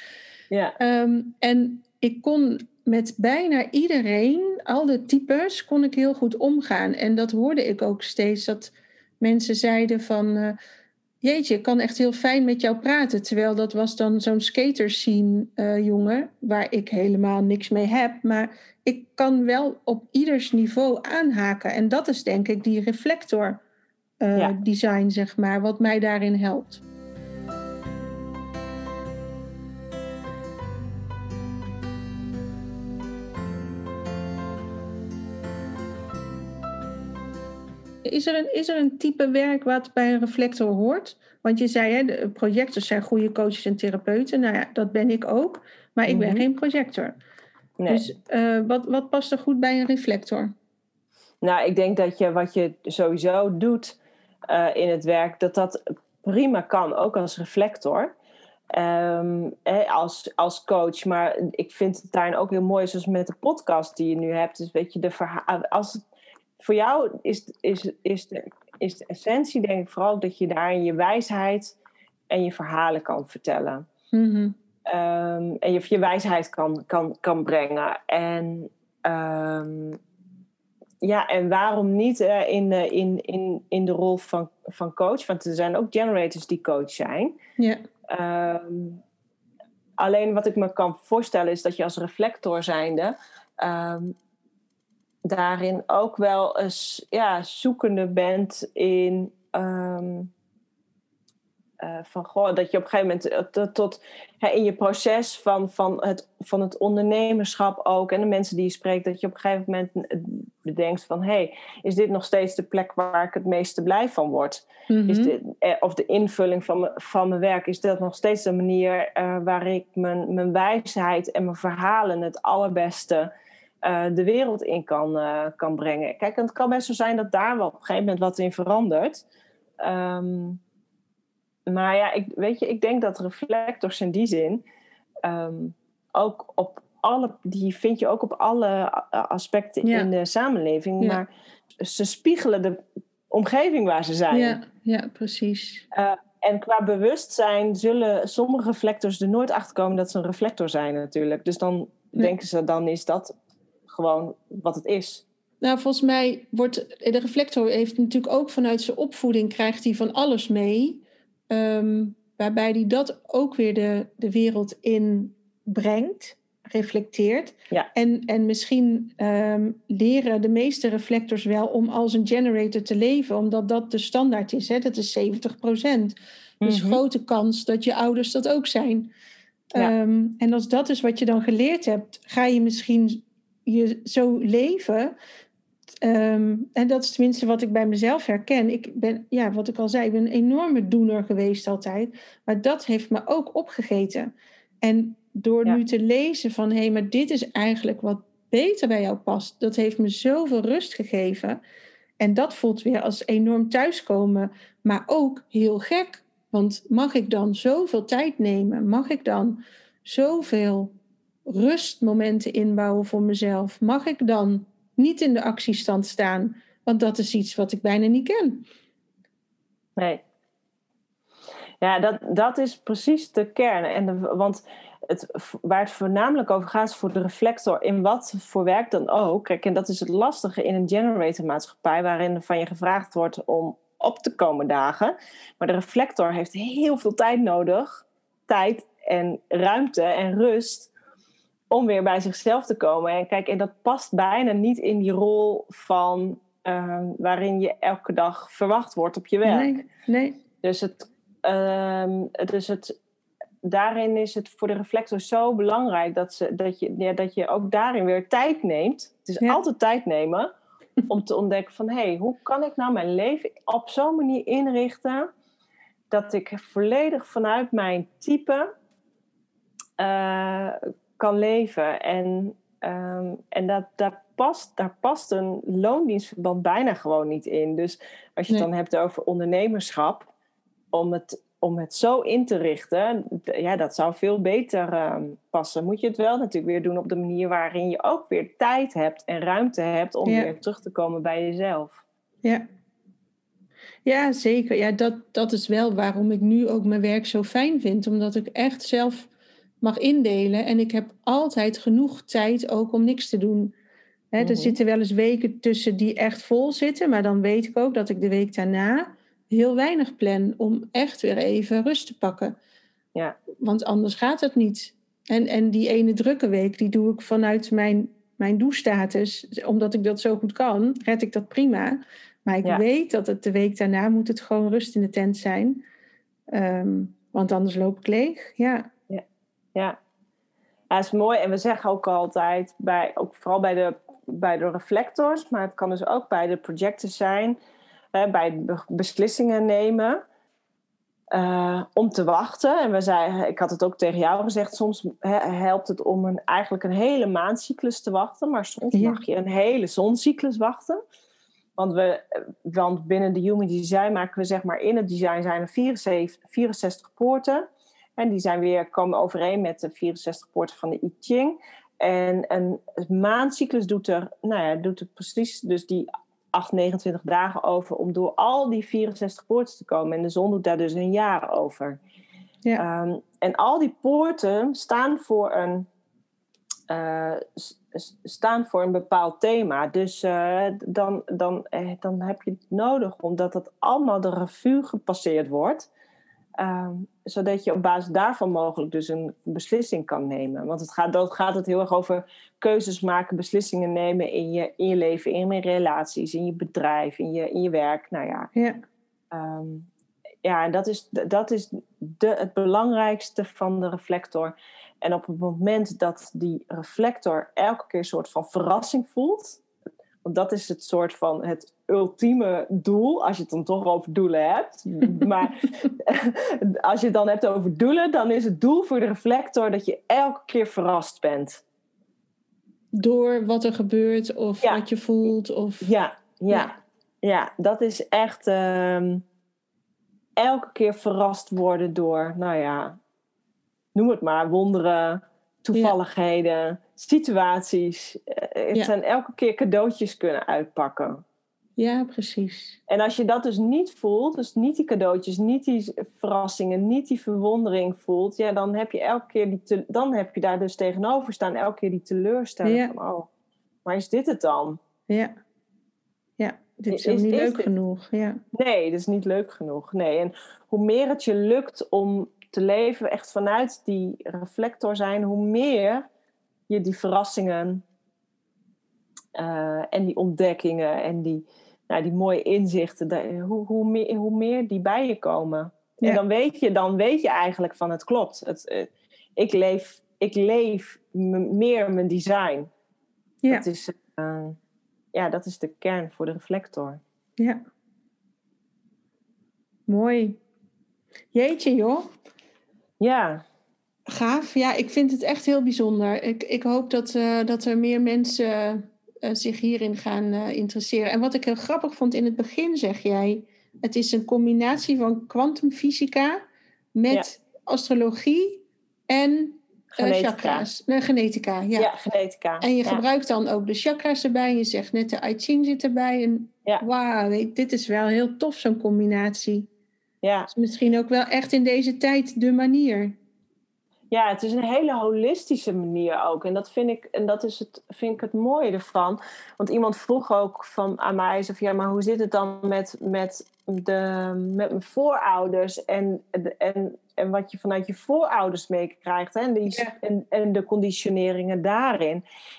Ja. Ehm, en ik kon met bijna iedereen, al de types, kon ik heel goed omgaan. En dat hoorde ik ook steeds, dat mensen zeiden van... Uh, jeetje, ik kan echt heel fijn met jou praten. Terwijl dat was dan zo'n skaterscene uh, jongen, waar ik helemaal niks mee heb. Maar ik kan wel op ieders niveau aanhaken. En dat is denk ik die reflector uh, design, zeg maar, wat mij daarin helpt. Is er, een, is er een type werk wat bij een reflector hoort? Want je zei, hè, de projectors zijn goede coaches en therapeuten. Nou ja, dat ben ik ook. Maar ik ben mhm. geen projector. Nee. Dus uh, wat, wat past er goed bij een reflector? Nou, ik denk dat je wat je sowieso doet uh, in het werk, dat dat prima kan, ook als reflector. Um, als, als coach. Maar ik vind het daarin ook heel mooi, zoals met de podcast die je nu hebt. Dus weet je, de verhaal, als het voor jou is, is, is, de, is de essentie, denk ik, vooral dat je daar je wijsheid en je verhalen kan vertellen. Mm-hmm. Um, en je, je wijsheid kan, kan, kan brengen. En um, ja, en waarom niet uh, in, in, in, in de rol van, van coach? Want er zijn ook generators die coach zijn. Ja. Um, alleen wat ik me kan voorstellen is dat je als reflector zijnde daarin ook wel eens ja, zoekende bent in. Um, uh, van goh, dat je op een gegeven moment eh, tot, tot in je proces van, van, het, van het ondernemerschap ook en de mensen die je spreekt, dat je op een gegeven moment eh, bedenkt van hé, hey, is dit nog steeds de plek waar ik het meeste blij van word? is mhm. dit, of de invulling van, me, van mijn werk, is dat nog steeds de manier uh, waar ik mijn, mijn wijsheid en mijn verhalen het allerbeste uh, de wereld in kan, uh, kan brengen. Kijk, het kan best zo zijn dat daar wel op een gegeven moment wat in verandert. Um, maar ja, ik, weet je, ik denk dat reflectors in die zin um, ook op alle, die vind je ook op alle aspecten in de samenleving. Ja. Maar ze spiegelen de omgeving waar ze zijn. Ja, ja precies. Uh, en qua bewustzijn zullen sommige reflectors er nooit achter komen dat ze een reflector zijn, natuurlijk. Dus dan denken ze, dan is dat gewoon wat het is. Nou, volgens mij wordt de reflector heeft natuurlijk ook vanuit zijn opvoeding krijgt hij van alles mee. Ehm, waarbij hij dat ook weer de, de wereld in brengt, reflecteert. Ja. En, en misschien ehm, leren de meeste reflectors wel om als een generator te leven, omdat dat de standaard is. Hè? Dat is 70 procent. Dus mm grote kans dat je ouders dat ook zijn. Ja. Ehm, en als dat is wat je dan geleerd hebt, ga je misschien je zo leven. Ehm, en dat is tenminste wat ik bij mezelf herken. Ik ben, ja, wat ik al zei, ik ben een enorme doener geweest altijd. Maar dat heeft me ook opgegeten. En door nu te lezen van hé, hey, maar dit is eigenlijk wat beter bij jou past, dat heeft me zoveel rust gegeven. En dat voelt weer als enorm thuiskomen, maar ook heel gek. Want mag ik dan zoveel tijd nemen? Mag ik dan zoveel rustmomenten inbouwen voor mezelf? Mag ik dan niet in de actiestand staan? Want dat is iets wat ik bijna niet ken. Nee. Ja, dat, dat is precies de kern. En want het, waar het voornamelijk over gaat is voor de reflector in wat voor werk dan ook. Kijk, en dat is het lastige in een generator maatschappij waarin van je gevraagd wordt om op te komen dagen. Maar de reflector heeft heel veel tijd nodig. Tijd en ruimte en rust om weer bij zichzelf te komen. En kijk, en dat past bijna niet in die rol van uh, waarin je elke dag verwacht wordt op je werk. Nee, nee. Dus het, uh, dus het daarin is het voor de reflector zo belangrijk dat, ze, dat, je, ja, dat je ook daarin weer tijd neemt. Het is altijd tijd nemen om te ontdekken van hé, hey, hoe kan ik nou mijn leven op zo'n manier inrichten dat ik volledig vanuit mijn type uh, kan leven. En, um, en dat, daar, past, daar past een loondienstverband bijna gewoon niet in. Dus als je het dan hebt over ondernemerschap, om het om het zo in te richten, ja, dat zou veel beter uh, passen. Moet je het wel natuurlijk weer doen op de manier waarin je ook weer tijd hebt en ruimte hebt om weer terug te komen bij jezelf. Ja, ja zeker. Ja, dat, dat is wel waarom ik nu ook mijn werk zo fijn vind. Omdat ik echt zelf mag indelen en ik heb altijd genoeg tijd ook om niks te doen. Hè, Er mhm. zitten wel eens weken tussen die echt vol zitten, maar dan weet ik ook dat ik de week daarna heel weinig plan om echt weer even rust te pakken. Ja. Want anders gaat het niet. En, en die ene drukke week, die doe ik vanuit mijn, mijn doestatus. Omdat ik dat zo goed kan, red ik dat prima. Maar ik weet dat het de week daarna moet het gewoon rust in de tent zijn. Um, want anders loop ik leeg. Ja. Ja. ja. dat is mooi. En we zeggen ook altijd, bij, ook vooral bij de, bij de reflectors, maar het kan dus ook bij de projectors zijn bij beslissingen nemen. Uh, om te wachten. En we zeiden, ik had het ook tegen jou gezegd, soms helpt het om een, eigenlijk een hele maandcyclus te wachten, maar soms mag je een hele zoncyclus wachten. Want, we, want binnen de Human Design maken we zeg maar in het design zijn er 64, 64 poorten. En die zijn weer, komen overeen met de 64 poorten van de I Ching. En een maandcyclus doet er, nou ja, doet er precies dus die 8, 29 dagen over om door al die 64 poorten te komen. En de zon doet daar dus een jaar over. Ja. Um, en al die poorten staan voor een, uh, staan voor een bepaald thema. Dus uh, dan, dan, eh, dan heb je het nodig omdat het allemaal de revue gepasseerd wordt. Um, zodat je op basis daarvan mogelijk dus een beslissing kan nemen. Want het gaat, dat gaat het heel erg over keuzes maken, beslissingen nemen in je, in je leven, in je relaties, in je bedrijf, in je, in je werk. Nou ja. Ja, um, ja en dat is, dat is de, het belangrijkste van de reflector. En op het moment dat die reflector elke keer een soort van verrassing voelt, want dat is het soort van het ultieme doel, als je het dan toch over doelen hebt. maar als je het dan hebt over doelen, dan is het doel voor de reflector dat je elke keer verrast bent. Door wat er gebeurt of wat je voelt. Of... Ja, ja, ja. dat is echt ehm, elke keer verrast worden door, nou ja, noem het maar, wonderen, toevalligheden, situaties. Eh, het zijn elke keer cadeautjes kunnen uitpakken. Ja, precies. En als je dat dus niet voelt, dus niet die cadeautjes, niet die verrassingen, niet die verwondering voelt, ja, dan heb je elke keer die dan heb je daar dus tegenover staan, elke keer die teleurstelling ja. van, oh, maar is dit het dan? Ja. Ja, dit is, is niet leuk genoeg. Ja. Nee, dit is niet leuk genoeg. Nee, en hoe meer het je lukt om te leven echt vanuit die reflector zijn, hoe meer je die verrassingen uh, en die ontdekkingen en die, nou, die mooie inzichten, hoe, hoe, meer, hoe meer die bij je komen. En dan weet, je, dan weet je eigenlijk van het klopt. Het, uh, ik leef, ik leef meer mijn design. Ja. Dat, is, uh, ja, dat is de kern voor de reflector. Ja. Mooi. Jeetje joh. Ja. Gaaf. Ja, ik vind het echt heel bijzonder. Ik, ik hoop dat, uh, dat er meer mensen zich hierin gaan uh, interesseren. En wat ik heel grappig vond in het begin, zeg jij, Het is een combinatie van kwantumfysica met astrologie en Genetica. chakra's. Nee, genetica, ja. Ja, genetica. En je Ja. gebruikt dan ook de chakra's erbij. Je zegt net de I Ching zit erbij. En Ja. wauw, dit is wel heel tof, zo'n combinatie. Ja. Is misschien ook wel echt in deze tijd de manier. Ja, het is een hele holistische manier ook. En dat vind ik, en dat is het, vind ik het mooie ervan. Want iemand vroeg ook van, aan mij, zo van, ja, maar hoe zit het dan met, met, de, met mijn voorouders en, en, en wat je vanuit je voorouders meekrijgt hè? En, die, Ja. en, en de conditioneringen daarin.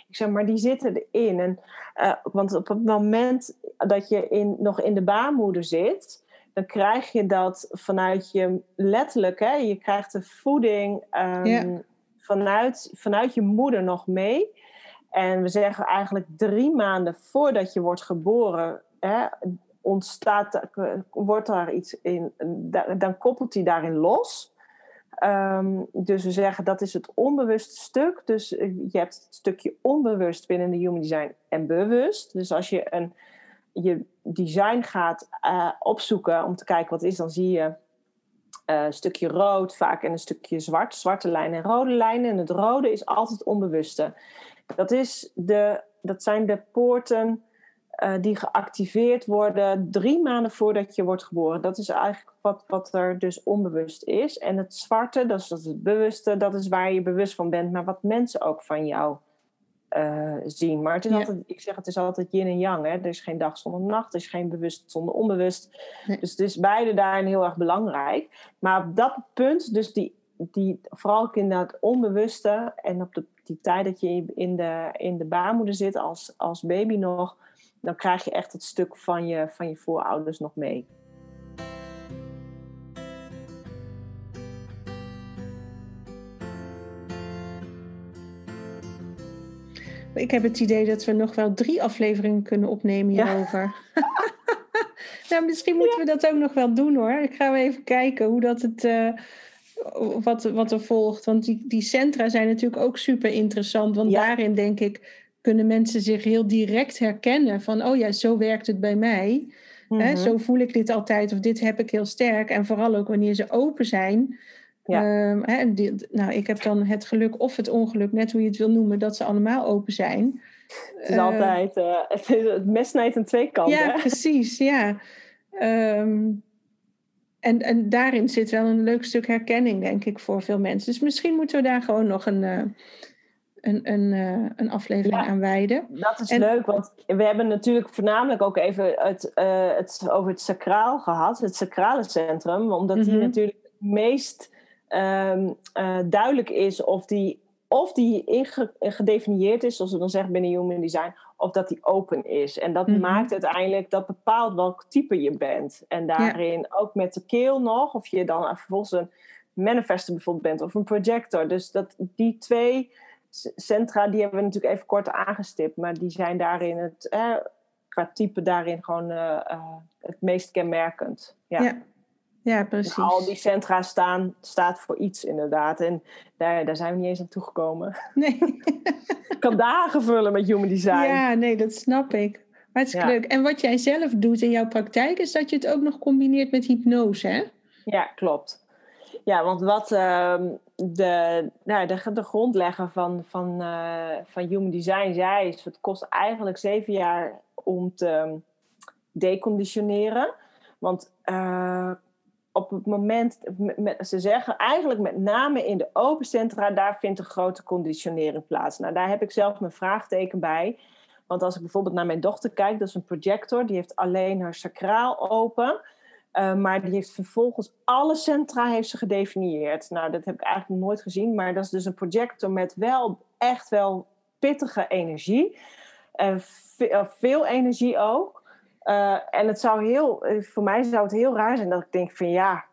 Ik zeg, maar die zitten erin. En, eh, want op het moment dat je in, nog in de baarmoeder zit, dan krijg je dat vanuit je letterlijk, hè, je krijgt de voeding ehm, vanuit, vanuit je moeder nog mee. En we zeggen eigenlijk drie maanden voordat je wordt geboren, hè, ontstaat, wordt daar iets in, da- dan koppelt hij daarin los. Ehm, dus we zeggen dat is het onbewuste stuk. Dus eh, je hebt het stukje onbewust binnen de human design en bewust. Dus als je een je design gaat eh, opzoeken om te kijken wat is, dan zie je eh, een stukje rood vaak en een stukje zwart, zwarte lijnen en rode lijnen. En het rode is altijd onbewuste. Dat, is de, dat zijn de poorten eh, die geactiveerd worden drie maanden voordat je wordt geboren. Dat is eigenlijk wat, wat er dus onbewust is. En het zwarte, dat is, dat is het bewuste, dat is waar je bewust van bent, maar wat mensen ook van jou eh, zien. Maar het is Ja. altijd, ik zeg het is altijd yin en yang. Hè? Er is geen dag zonder nacht, er is geen bewust zonder onbewust. Nee. Dus het is beide daarin heel erg belangrijk. Maar op dat punt, dus die, die vooral ook in dat onbewuste en op de, die tijd dat je in de, in de baarmoeder zit als, als baby nog, dan krijg je echt het stuk van je, van je voorouders nog mee. Ik heb het idee dat we nog wel drie afleveringen kunnen opnemen Ja. hierover. nou, misschien moeten we dat ook nog wel doen hoor. Ik ga even kijken hoe dat het, eh, wat, wat er volgt. Want die, die centra zijn natuurlijk ook super interessant. Want Ja. daarin denk ik kunnen mensen zich heel direct herkennen. Van oh ja, zo werkt het bij mij. Mhm. zo voel ik dit altijd of dit heb ik heel sterk. En vooral ook wanneer ze open zijn. Ja. Ehm, die- nou, ik heb dan het geluk of het ongeluk, net hoe je het wil noemen, dat ze allemaal open zijn. Het is altijd, eh, het, is, het mes snijdt aan twee kanten. Ja, hè? precies, ja. Ehm, en, en daarin zit wel een leuk stuk herkenning, denk ik, voor veel mensen. Dus misschien moeten we daar gewoon nog een, eh, een, een, eh, een aflevering Ja. aan wijden. Dat is En- leuk, want we hebben natuurlijk voornamelijk ook even het, het over het sacraal gehad, het sacrale centrum, omdat die Mhm. natuurlijk het meest ehm, eh, duidelijk is of die, of die inge- gedefinieerd is, zoals we dan zeggen binnen Human Design, of dat die open is. En dat Mhm. maakt uiteindelijk, dat bepaalt welk type je bent. En daarin ook met de keel nog, of je dan vervolgens een manifester bijvoorbeeld bent of een projector. Dus dat, die twee centra, die hebben we natuurlijk even kort aangestipt, maar die zijn daarin het, eh, qua type daarin gewoon eh, het meest kenmerkend. Ja. Ja, ja precies. al die centra staan, staat voor iets inderdaad. En daar, daar zijn we niet eens aan toegekomen. Nee. Ik kan dagen vullen met human design. ja, nee, dat snap ik. Hartstikke Ja. leuk. En wat jij zelf doet in jouw praktijk, is dat je het ook nog combineert met hypnose, hè? Ja, klopt. Ja, want wat ehm, de, nou, de, de grondlegger van, van, eh, van Human Design zei, is het kost eigenlijk zeven jaar om te deconditioneren. Want eh, op het moment, ze zeggen eigenlijk met name in de open centra, daar vindt een grote conditionering plaats. Nou, daar heb ik zelf mijn vraagteken bij. Want als ik bijvoorbeeld naar mijn dochter kijk, dat is een projector, die heeft alleen haar sacraal open. Uh, maar die heeft vervolgens alle centra heeft ze gedefinieerd. Nou, dat heb ik eigenlijk nooit gezien. Maar dat is dus een projector met wel echt wel pittige energie. Uh, ve veel energie ook. Uh, en het zou heel, voor mij zou het heel raar zijn dat ik denk van ja,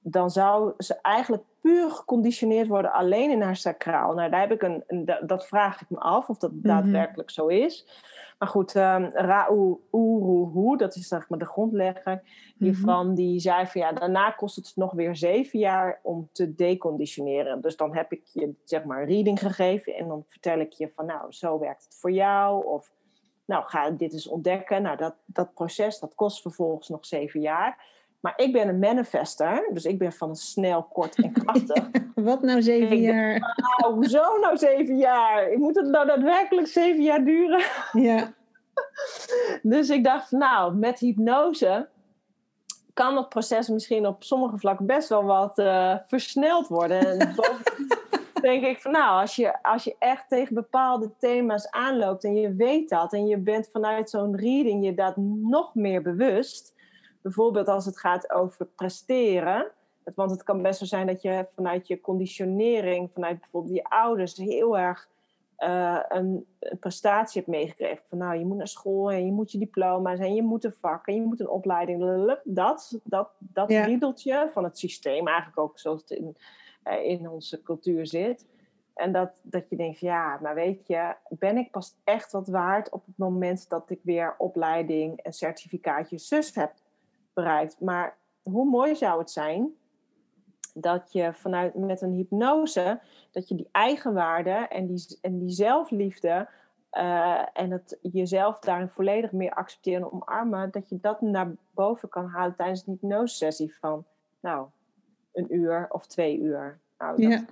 dan zou ze eigenlijk puur geconditioneerd worden alleen in haar sacraal. Nou, daar heb ik een, een dat vraag ik me af of dat Mhm. daadwerkelijk zo is. Maar goed, um, Ra'u dat is zeg maar de grondlegger hiervan, Mhm. die zei van ja, daarna kost het nog weer zeven jaar om te deconditioneren. Dus dan heb ik je zeg maar een reading gegeven en dan vertel ik je van nou, zo werkt het voor jou. Of Nou, ga dit eens ontdekken. Nou, dat, dat proces, dat kost vervolgens nog zeven jaar. Maar ik ben een manifester, dus ik ben van een snel, kort en krachtig. Wat nou zeven jaar? nou, hoezo nou zeven jaar? Moet het nou daadwerkelijk zeven jaar duren? Ja. dus ik dacht, nou, met hypnose kan dat proces misschien op sommige vlakken best wel wat uh, versneld worden. En denk ik van, nou, als je, als je echt tegen bepaalde thema's aanloopt en je weet dat en je bent vanuit zo'n reading je dat nog meer bewust bijvoorbeeld als het gaat over presteren. Want het kan best wel zijn dat je vanuit je conditionering, vanuit bijvoorbeeld je ouders, heel erg uh, een, een, prestatie hebt meegekregen. Van nou, je moet naar school en je moet je diploma's en je moet een vak en je moet een opleiding. Dat, dat, dat ja. riedeltje van het systeem, eigenlijk ook zoals het in, in onze cultuur zit. En dat, dat je denkt, ja, maar weet je, ben ik pas echt wat waard op het moment dat ik weer opleiding en certificaatje zus heb bereikt. Maar hoe mooi zou het zijn dat je vanuit met een hypnose, dat je die eigenwaarde en die, en die zelfliefde uh, en het jezelf daarin volledig meer accepteren en omarmen, dat je dat naar boven kan halen tijdens een hypnosesessie van, nou, een uur of twee uur. Nou, dat, ja.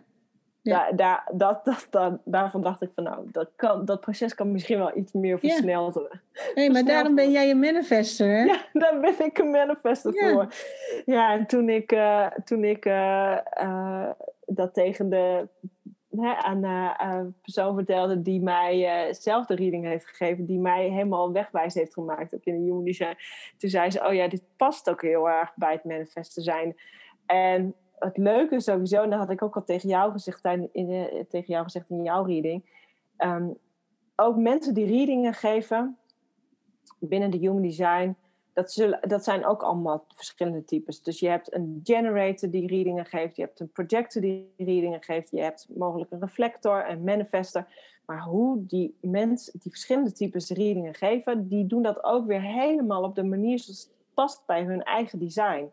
Ja. Daar, dat, dat, dat, daarvan dacht ik van nou, dat, kan, dat proces kan misschien wel iets meer versneld worden. Nee, maar daarom ben jij een manifester, hè? Ja, daar ben ik een manifester voor. Ja, en toen ik, uh, toen ik uh, uh, dat tegen de hè, aan persoon vertelde die mij zelf de reading heeft gegeven, die mij helemaal wegwijs heeft gemaakt, ook in de Human Design. Toen zei ze, oh ja, dit past ook heel erg bij het manifesten zijn. En het leuke sowieso, en dat had ik ook al tegen jou gezegd, in, in, tegen jou gezegd in jouw reading. Um, ook mensen die readingen geven binnen de Human Design, dat, zullen, dat zijn ook allemaal verschillende types. Dus je hebt een generator die readingen geeft, je hebt een projector die readingen geeft, je hebt mogelijk een reflector, een manifester. Maar hoe die mensen, die verschillende types readingen geven, die doen dat ook weer helemaal op de manier zoals het past bij hun eigen design.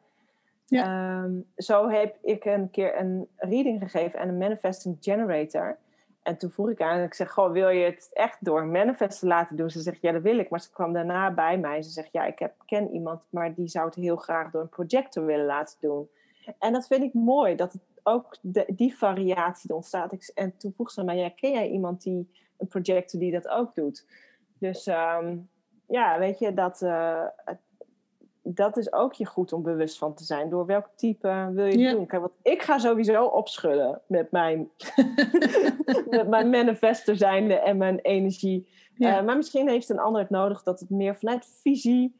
Ja. Ehm, zo heb ik een keer een reading gegeven aan een manifesting generator. En toen vroeg ik aan en ik zeg, goh, wil je het echt door manifesten laten doen? Ze zegt, ja, dat wil ik. Maar ze kwam daarna bij mij. Ze zegt, ja, ik heb, ken iemand, maar die zou het heel graag door een projector willen laten doen. En dat vind ik mooi, dat het ook die variatie ontstaat. en toen vroeg ze mij, ja, ken jij iemand die een projector die dat ook doet? Dus ehm, ja, weet je, dat, uh, dat is ook je goed om bewust van te zijn. Door welk type wil je doen? Kijk, want ik ga sowieso opschudden met mijn, met mijn manifester zijnde en mijn energie. Uh, maar misschien heeft een ander het nodig dat het meer vanuit visie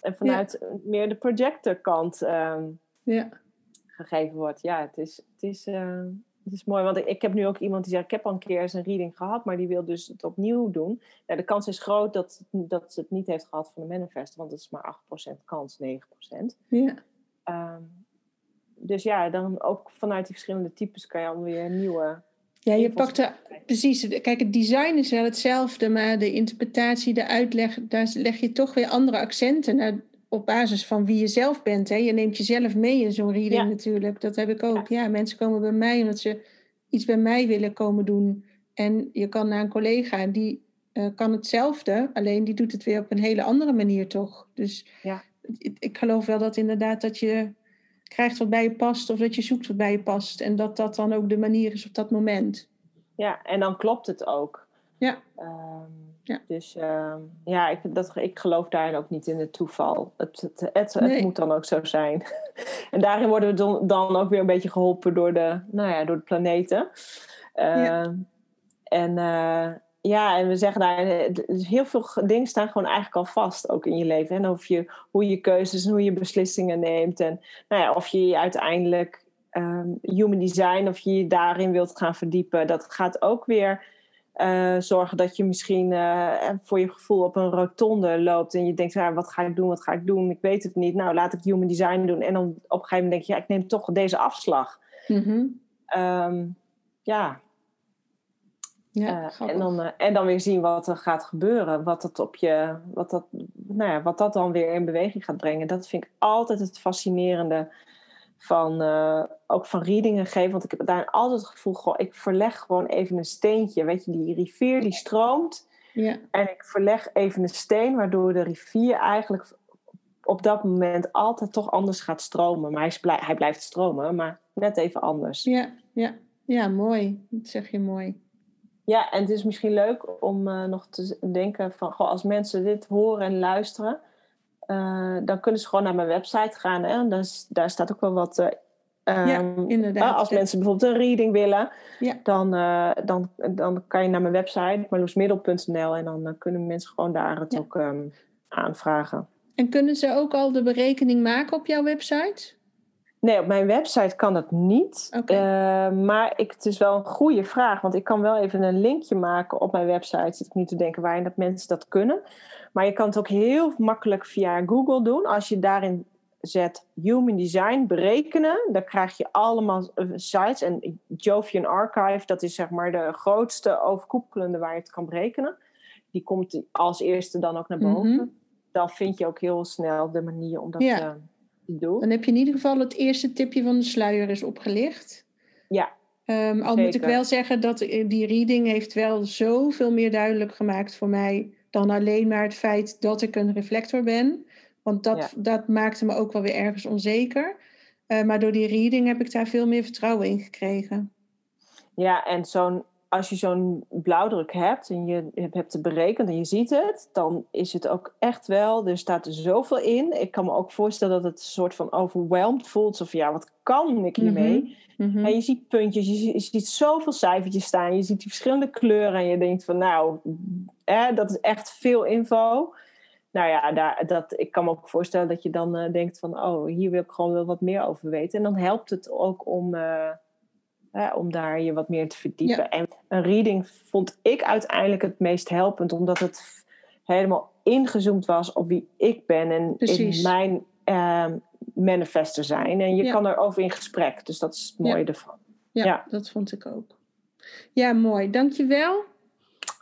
en vanuit meer de projectorkant uh, ja. gegeven wordt. Ja, het is, het is, uh, het is mooi, want ik, heb nu ook iemand die zegt: Ik heb al een keer eens een reading gehad, maar die wil dus het opnieuw doen. Ja, de kans is groot dat, dat ze het niet heeft gehad van de manifest, want het is maar 8% kans, 9%. Ja. Um, dus ja, dan ook vanuit die verschillende types kan je alweer nieuwe. Ja, je pakt er precies. Kijk, het design is wel hetzelfde, maar de interpretatie, de uitleg, daar leg je toch weer andere accenten. Nou, op basis van wie je zelf bent. Hè? Je neemt jezelf mee in zo'n reading natuurlijk. Dat heb ik ook. Ja. mensen komen bij mij omdat ze iets bij mij willen komen doen. En je kan naar een collega die uh, kan hetzelfde, alleen die doet het weer op een hele andere manier toch. Dus ja. ik, ik geloof wel dat inderdaad dat je krijgt wat bij je past of dat je zoekt wat bij je past. En dat dat dan ook de manier is op dat moment. Ja, en dan klopt het ook. Ja. Um ja. Dus uh, ja, ik, dat, ik geloof daarin ook niet in het toeval. Het, het, het, het moet dan ook zo zijn. en daarin worden we dan, ook weer een beetje geholpen door de, nou ja, door de planeten. Uh, ja. En uh, ja, en we zeggen daar, heel veel dingen staan gewoon eigenlijk al vast, ook in je leven. En of je, hoe je keuzes en hoe je beslissingen neemt. En nou ja, of je je uiteindelijk um, human design, of je je daarin wilt gaan verdiepen, dat gaat ook weer uh, zorgen dat je misschien uh, voor je gevoel op een rotonde loopt en je denkt, ja, wat ga ik doen, wat ga ik doen, ik weet het niet. Nou, laat ik human design doen. En dan op een gegeven moment denk je, ja, ik neem toch deze afslag. Mm um, ja. ja uh, en, dan, en dan weer zien wat er gaat gebeuren. Wat dat, op je, wat, dat, nou ja, wat dat dan weer in beweging gaat brengen. Dat vind ik altijd het fascinerende van uh, ook van readingen geven. Want ik heb daar altijd het gevoel, goh, ik verleg gewoon even een steentje. Weet je, die rivier die stroomt. Ja. En ik verleg even een steen, waardoor de rivier eigenlijk op dat moment altijd toch anders gaat stromen. Maar hij, blij- hij blijft stromen, maar net even anders. Ja, ja. ja, mooi. Dat zeg je mooi. Ja, en het is misschien leuk om eh, nog te denken van... Goh, als mensen dit horen en luisteren... eh, dan kunnen ze gewoon naar mijn website gaan. Hè? En daar, staat ook wel wat... eh, Ja, ehm, inderdaad. als mensen bijvoorbeeld een reading willen... Ja. Dan, eh, dan, dan kan je naar mijn website, marloesmiddel.nl... en dan kunnen mensen gewoon daar het Ja. ook ehm, aanvragen. En kunnen ze ook al de berekening maken op jouw website? Nee, op mijn website kan dat niet. Eh, maar ik, het is wel een goede vraag. Want ik kan wel even een linkje maken op mijn website. Zit ik nu te denken waarin dat mensen dat kunnen. Maar je kan het ook heel makkelijk via Google doen. Als je daarin zet Human Design berekenen. Dan krijg je allemaal eh, sites. En Jovian Archive, dat is zeg maar de grootste overkoepelende waar je het kan berekenen. Die komt als eerste dan ook naar boven. Mhm. Dan vind je ook heel snel de manier om dat Ja. eh, te Dan heb je in ieder geval het eerste tipje van de sluier is opgelicht. Ja, Ehm, al moet ik wel zeggen dat eh, die reading heeft wel zoveel meer duidelijk gemaakt voor mij dan alleen maar het feit dat ik een reflector ben. Want dat, dat maakte me ook wel weer ergens onzeker. Eh, maar door die reading heb ik daar veel meer vertrouwen in gekregen. Ja, en zo'n, als je zo'n blauwdruk hebt en je hebt het berekend en je ziet het, dan is het ook echt wel, er staat er zoveel in. Ik kan me ook voorstellen dat het een soort van overwhelmed voelt. Of ja, wat kan ik hiermee? Mhm. En je ziet puntjes, je ziet, je ziet zoveel cijfertjes staan, je ziet die verschillende kleuren en je denkt van nou, hè, dat is echt veel info. Nou ja, daar, dat, ik kan me ook voorstellen dat je dan eh, denkt van oh, hier wil ik gewoon wel wat meer over weten. En dan helpt het ook om, eh, hè, om daar je wat meer te verdiepen. Ja. En een reading vond ik uiteindelijk het meest helpend, omdat het helemaal ingezoomd was op wie ik ben en Precies. in mijn ehm manifester zijn. En je Ja. kan erover in gesprek, dus dat is het mooie Ja. ervan. Ja, dat vond ik ook. Ja, mooi. Dankjewel.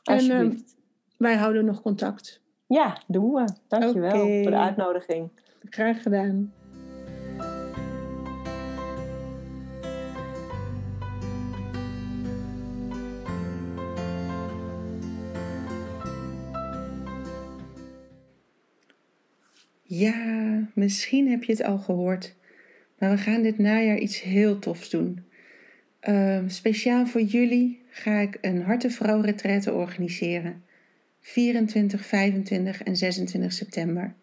En Alsjeblieft. wij houden nog contact. ja, doen we. Dankjewel Oké. voor de uitnodiging. Graag gedaan. Ja, misschien heb je het al gehoord, maar we gaan dit najaar iets heel tofs doen. Ehm, speciaal voor jullie ga ik een Hartenvrouw retraite organiseren. 24, 25 en 26 september.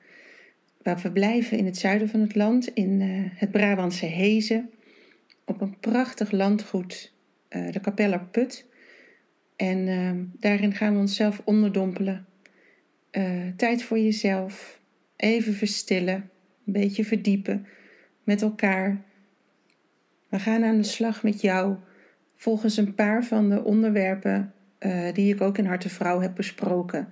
Waar we blijven in het zuiden van het land, in eh, het Brabantse Hezen, op een prachtig landgoed, eh, de Kapeller Put. En ehm, daarin gaan we onszelf onderdompelen. Eh, tijd voor jezelf, even verstillen, een beetje verdiepen met elkaar. We gaan aan de slag met jou volgens een paar van de onderwerpen eh, die ik ook in Harte Vrouw heb besproken.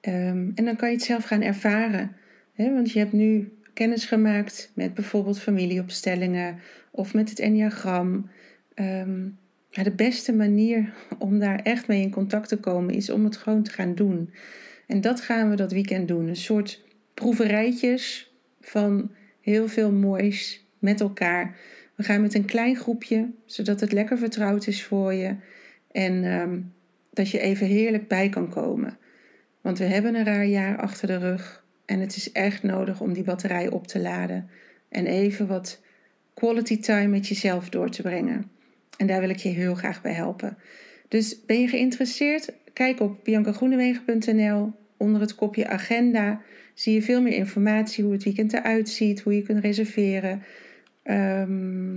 Ehm, en dan kan je het zelf gaan ervaren. Hè? Want je hebt nu kennis gemaakt met bijvoorbeeld familieopstellingen of met het enneagram. Ehm, de beste manier om daar echt mee in contact te komen is om het gewoon te gaan doen. En dat gaan we dat weekend doen. Een soort proeverijtjes van heel veel moois met elkaar. We gaan met een klein groepje, zodat het lekker vertrouwd is voor je. En ehm, dat je even heerlijk bij kan komen. Want we hebben een raar jaar achter de rug. En het is echt nodig om die batterij op te laden. En even wat quality time met jezelf door te brengen. En daar wil ik je heel graag bij helpen. Dus ben je geïnteresseerd? Kijk op biancagroenewegen.nl. Onder het kopje agenda zie je veel meer informatie hoe het weekend eruit ziet, hoe je kunt reserveren. Ehm,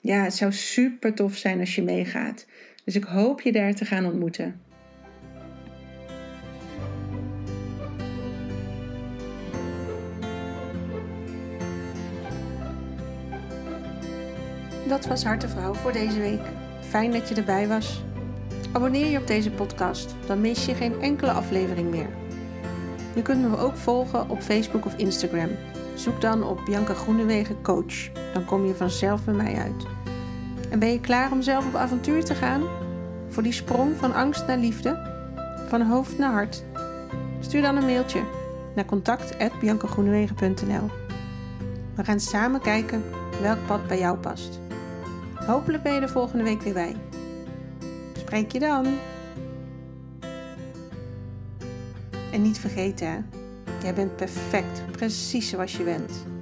ja, het zou super tof zijn als je meegaat. Dus ik hoop je daar te gaan ontmoeten. Dat was Hartevrouw voor deze week. Fijn dat je erbij was. Abonneer je op deze podcast, dan mis je geen enkele aflevering meer. Je kunt me ook volgen op Facebook of Instagram. Zoek dan op Bianca Groenewegen Coach. Dan kom je vanzelf bij mij uit. En ben je klaar om zelf op avontuur te gaan? Voor die sprong van angst naar liefde? Van hoofd naar hart? Stuur dan een mailtje naar contact.biancagroenewegen.nl We gaan samen kijken welk pad bij jou past. Hopelijk ben je er volgende week weer bij. Spreek je dan! En niet vergeten, jij bent perfect, precies zoals je bent.